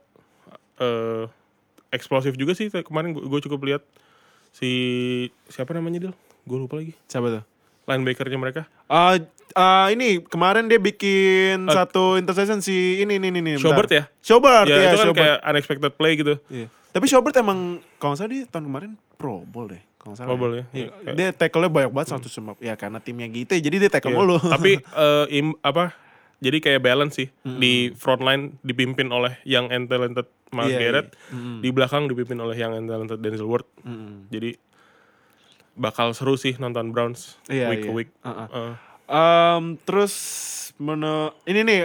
eh eksplosif juga sih kemarin gue cukup lihat si siapa namanya Dil? Gue lupa lagi. Siapa tuh? Linebackernya mereka. Ah, ah, ini kemarin dia bikin satu interception si ini ini ini. Schobert ya? Schobert ya ya, itu kan Schobert. kayak unexpected play gitu. Iya. Tapi Schobert emang kalau nggak salah dia tahun kemarin Pro Bowl deh. Kalau salah. Ya? Iya. Iya. Dia tackle-nya banyak banget 150. Ya karena timnya gitu ya, jadi dia tackle Iya. mulu. Tapi eh, im- apa? Jadi kayak balance sih di front line dipimpin oleh yang talented Miles Iya, Garrett, iya. di belakang dipimpin oleh yang talented Denzel Ward. Mm-mm. Jadi bakal seru sih nonton Browns Iya, week iya. ke week. Uh-uh. Eh, Em, terus menu ini nih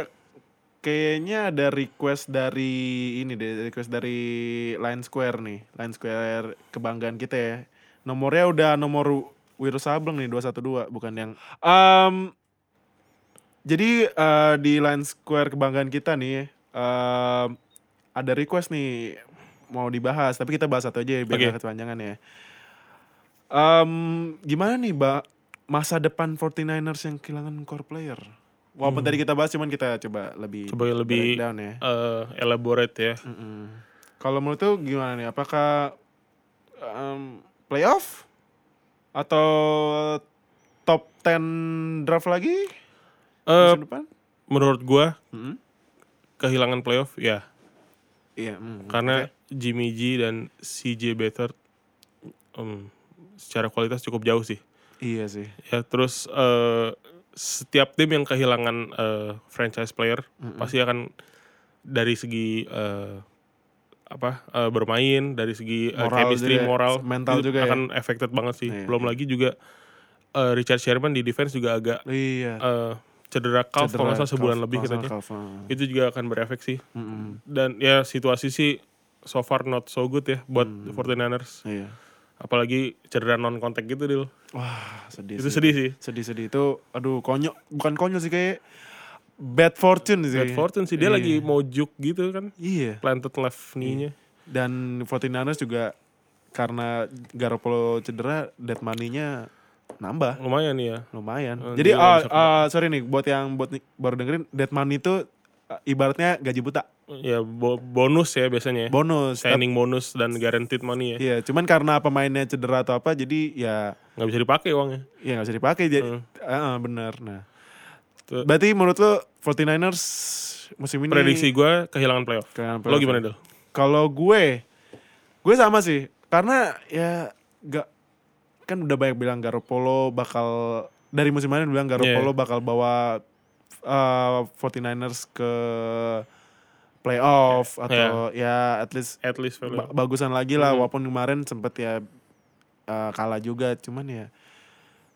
kayaknya ada request dari ini deh, request dari Line Square nih. Line Square kebanggaan kita ya. Nomornya udah nomor Wiro Sableng nih 212 bukan yang Em, jadi eh, di Line Square kebanggaan kita nih em, ada request nih mau dibahas tapi kita bahas satu aja ya biar nggak kepanjangan ya. Em, gimana nih, Mbak? Masa depan 49ers yang kehilangan core player? Walaupun tadi kita bahas, cuman kita coba lebih Hmm. Coba lebih- breakdown ya. eh, elaborate ya. Mm-mm. Kalau menurut tuh gimana nih? Apakah em, playoff atau top 10 draft lagi Eh, musim depan? menurut gua Mm-mm. kehilangan playoff ya Iya. mm, karena oke. Jimmy G dan CJ Beathard em, secara kualitas cukup jauh sih. iya sih. Ya terus eh, setiap tim yang kehilangan eh, franchise player pasti akan dari segi eh, apa eh, bermain, dari segi eh, Moral chemistry, juga, moral, mental itu juga ya. akan affected banget sih. Iya, Belum lagi juga eh, Richard Sherman di defense juga agak Iya. eh, cedera calf kalau salah sebulan calf, lebih nggak katanya. calf, ah. Itu juga akan berefek sih. Mm-mm. Dan ya situasi sih so far not so good ya buat Hmm. 49ers. Iya. Apalagi cedera non kontak gitu Dil. Wah, sedih. Itu sih. sedih sih. sedih-sedih itu aduh konyol bukan konyol sih kayak bad fortune sih Bad fortune sih dia Iya. lagi mau juk gitu kan. iya Planted left knee-nya. dan 49ers juga karena Garoppolo cedera dead money-nya nambah Lumayan ya. lumayan Oh, jadi bisa ah, sorry nih buat yang buat nih- baru dengerin dead money itu ibaratnya gaji buta Ya bo- bonus ya biasanya. ya. bonus Signing bonus dan guaranteed money ya. iya cuman karena pemainnya cedera atau apa jadi ya Nggak bisa dipakai uangnya. ya nggak bisa dipakai jadi Hmm. ah, ah, bener nah. Berarti menurut lo 49ers musim ini Prediksi gue kehilangan playoff. kehilangan Lo playoff gimana ya? Dil? Kalau gue, gue sama sih. Karena ya gak kan udah banyak bilang Garoppolo bakal dari musim kemarin bilang Garoppolo Iya. bakal bawa uh, 49ers ke playoff atau ya at least At least ba- bagusan lagi lah Mhm. walaupun kemarin sempet ya uh, kalah juga cuman ya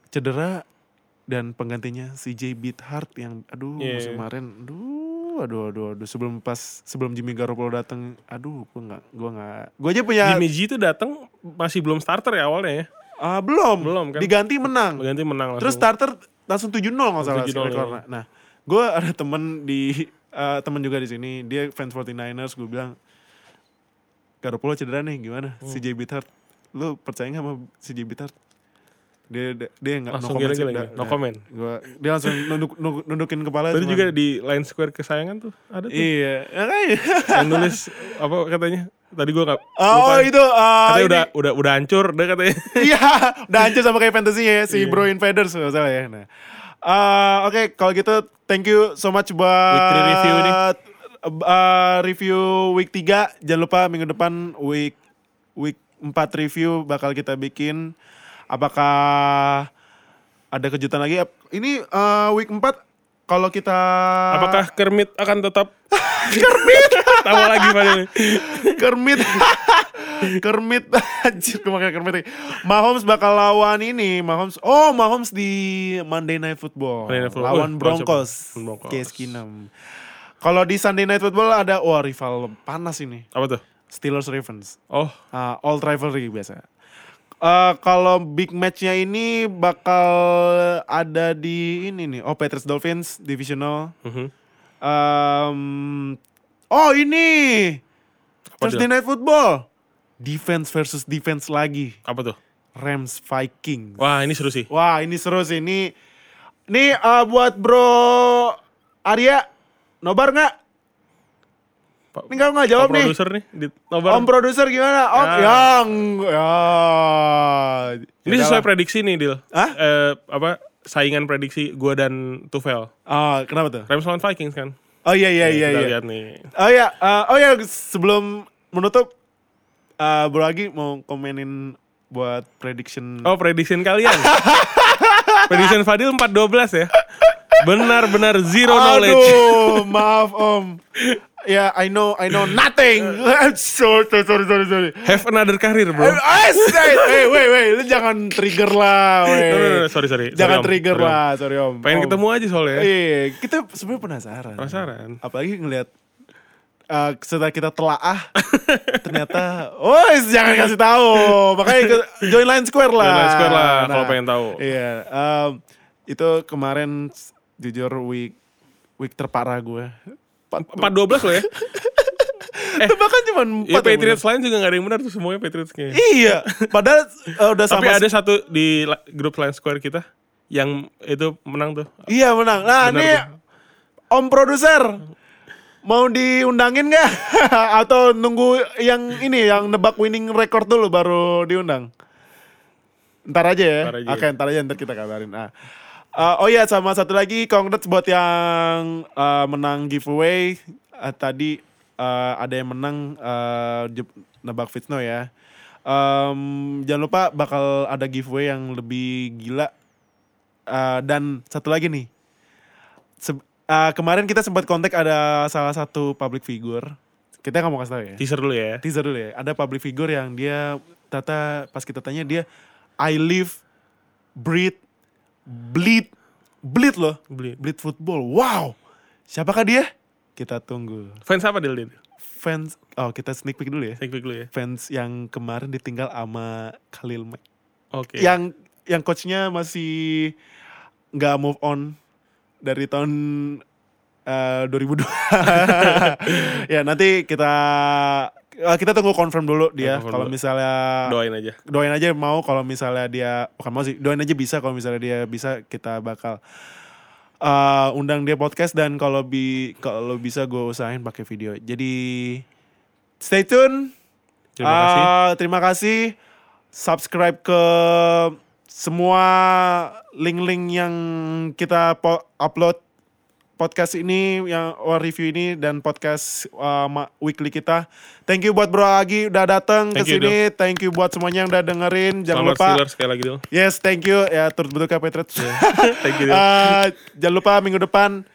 cedera dan penggantinya CJ Beathard yang aduh Iya. musim kemarin aduh aduh aduh aduh sebelum pas sebelum Jimmy Garoppolo datang aduh gua nggak gua nggak gua aja punya Jimmy G itu datang masih belum starter ya awalnya ya. ah, belum Belum, kan? diganti menang Ganti menang langsung. terus starter langsung 7-0 nggak salah 7-0, rekornya. nah gue ada temen di eh, temen juga di sini dia fans 49ers gue bilang Garoppolo cedera nih gimana Hmm. CJ Beathard lu percaya nggak sama CJ Beathard Dia dia, dia nggak Langsung comment ya? Da- No comment? Gua, dia langsung nunduk, nunduk- nundukin kepala. Tadi juga di Line Square kesayangan tuh ada tuh Iya. Makanya. yang nulis apa katanya? Tadi gua nggak. Oh lupa. itu. uh, Katanya ini- udah udah udah hancur, udah katanya. Iya, udah hancur sama kayak fantasinya ya, si Iya. Bro Invaders kalau nggak salah ya. Nah, Eh, oke kalau gitu thank you so much buat Week three review ini. eh, review week 3 jangan lupa minggu depan week week 4 review bakal kita bikin. Apakah ada kejutan lagi? Ini eh, week 4 kalau kita Apakah Kermit akan tetap Kermit? Tawa lagi padahal. Kermit Kermit Anjir kemarin Kermit lagi. Mahomes bakal lawan ini Mahomes Oh Mahomes di Monday Night Football Monday Night Football. Lawan Oh, Broncos Broncos. Case Keenum Kalau di Sunday Night Football ada Wah rival panas ini Apa tuh? Steelers Ravens Oh, Ah, Old rivalry biasa Eh, kalau big matchnya ini bakal ada di ini nih. Oh Patriots Dolphins divisional. mhm. Um, oh ini Apa Thursday Night Football. Defense versus defense lagi. apa tuh? Rams Vikings. Wah, ini seru sih. Wah ini seru sih. Ini, ini uh, buat bro Arya. Nobar nggak? Pak, Ini kalau nggak jawab Pak nih. produser nih di nobar. Om produser gimana? Om Ya. yang ya. Ini sesuai prediksi nih, Dil. Hah? Eh, apa saingan prediksi gua dan Tufel. Ah, kenapa tuh? Rams lawan Vikings kan? Oh iya iya iya Kita iya. lihat nih. Oh iya, eh, oh iya sebelum menutup eh Bro Agi mau komenin buat prediction. Oh, prediction kalian. prediction Fadil 4-12 ya. Benar-benar zero knowledge. Aduh, maaf Om. Ya, I know, I know nothing. sorry, sorry, sorry, sorry, sorry. Have another career, bro. Eh, say, hey, wait, wait, lu jangan trigger lah, weh. No, no, no, sorry, sorry. Jangan Sorry, trigger Sorry, Om. lah, sorry Om. Pengen Om. ketemu aja soalnya. Iya, kita sebenarnya penasaran. Penasaran. Apalagi ngelihat eh, setelah kita telaah ternyata oh jangan kasih tahu makanya ke- join line square lah Join Line Square lah, kalau pengen tahu. iya em, itu kemarin jujur week week terparah gue 4-12 loh ya. bahkan cuma Ya empat yang Patriots lain juga gak ada yang benar tuh semuanya Patriots kayaknya. iya padahal eh, udah Tapi sama ada satu di grup Line Square kita yang itu menang tuh. iya menang nah Benar ini tuh. om produser mau diundangin nggak atau nunggu yang ini yang nebak winning record dulu baru diundang ntar aja ya Ntar aja. oke ntar aja ntar kita kabarin ah Eh, oh iya sama satu lagi congrats buat yang eh, menang giveaway. Eh, tadi eh, ada yang menang Jep- nebak Fitno ya. Em, jangan lupa bakal ada giveaway yang lebih gila. Eh, dan satu lagi nih. Se- eh, kemarin kita sempat kontak ada salah satu public figure. Kita nggak mau kasih tahu ya. Teaser dulu ya. teaser dulu ya. Ada public figure yang dia tata pas kita tanya dia I live, breathe, bleed, bleed loh, Bleed. bleed football. Wow, siapakah dia? Kita tunggu. Fans apa Dil? Dil? Fans, oh kita sneak peek dulu ya. Sneak peek dulu ya. Fans yang kemarin ditinggal sama Khalil Mack. Oke. Yang yang coachnya masih nggak move on dari tahun eh, 2002. ya nanti kita eh, kita tunggu confirm dulu dia. Confirm kalau misalnya Doain aja. doain aja mau kalau misalnya dia bukan mau sih doain aja bisa kalau misalnya dia bisa kita bakal eh, undang dia podcast dan kalau bi kalau bisa gue usahain pakai video. Jadi stay tune. Terima kasih. Eh, terima kasih. Subscribe ke semua link-link yang kita upload podcast ini yang or review ini dan podcast uh, weekly kita. Thank you buat Bro Agi udah datang ke sini. Thank you buat semuanya yang udah dengerin. Jangan Selamat lupa Steelers sekali lagi Dil. Yes, thank you ya turut berduka Patriots. Thank you. Eh, jangan lupa minggu depan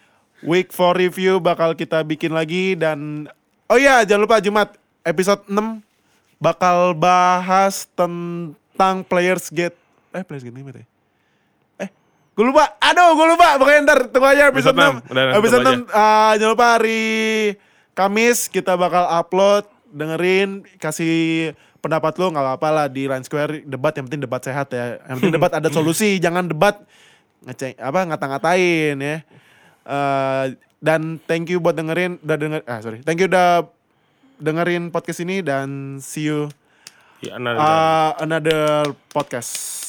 week for review bakal kita bikin lagi dan oh iya jangan lupa Jumat episode 6 bakal bahas tentang players gate eh players gate gimana ya? Gue lupa. Aduh, gue lupa. Pokoknya ntar tunggu aja episode, Episode 6. enam. Udah, udah, episode tunggu 6 eh, jangan lupa hari Kamis kita bakal upload, dengerin, kasih pendapat lu nggak apa-apa lah di Line Square debat yang penting debat sehat ya. Yang penting debat ada solusi, jangan debat ngeceng apa ngata-ngatain ya. Eh, dan thank you buat dengerin udah denger ah sorry. Thank you udah dengerin podcast ini dan see you Ya, another uh, another podcast.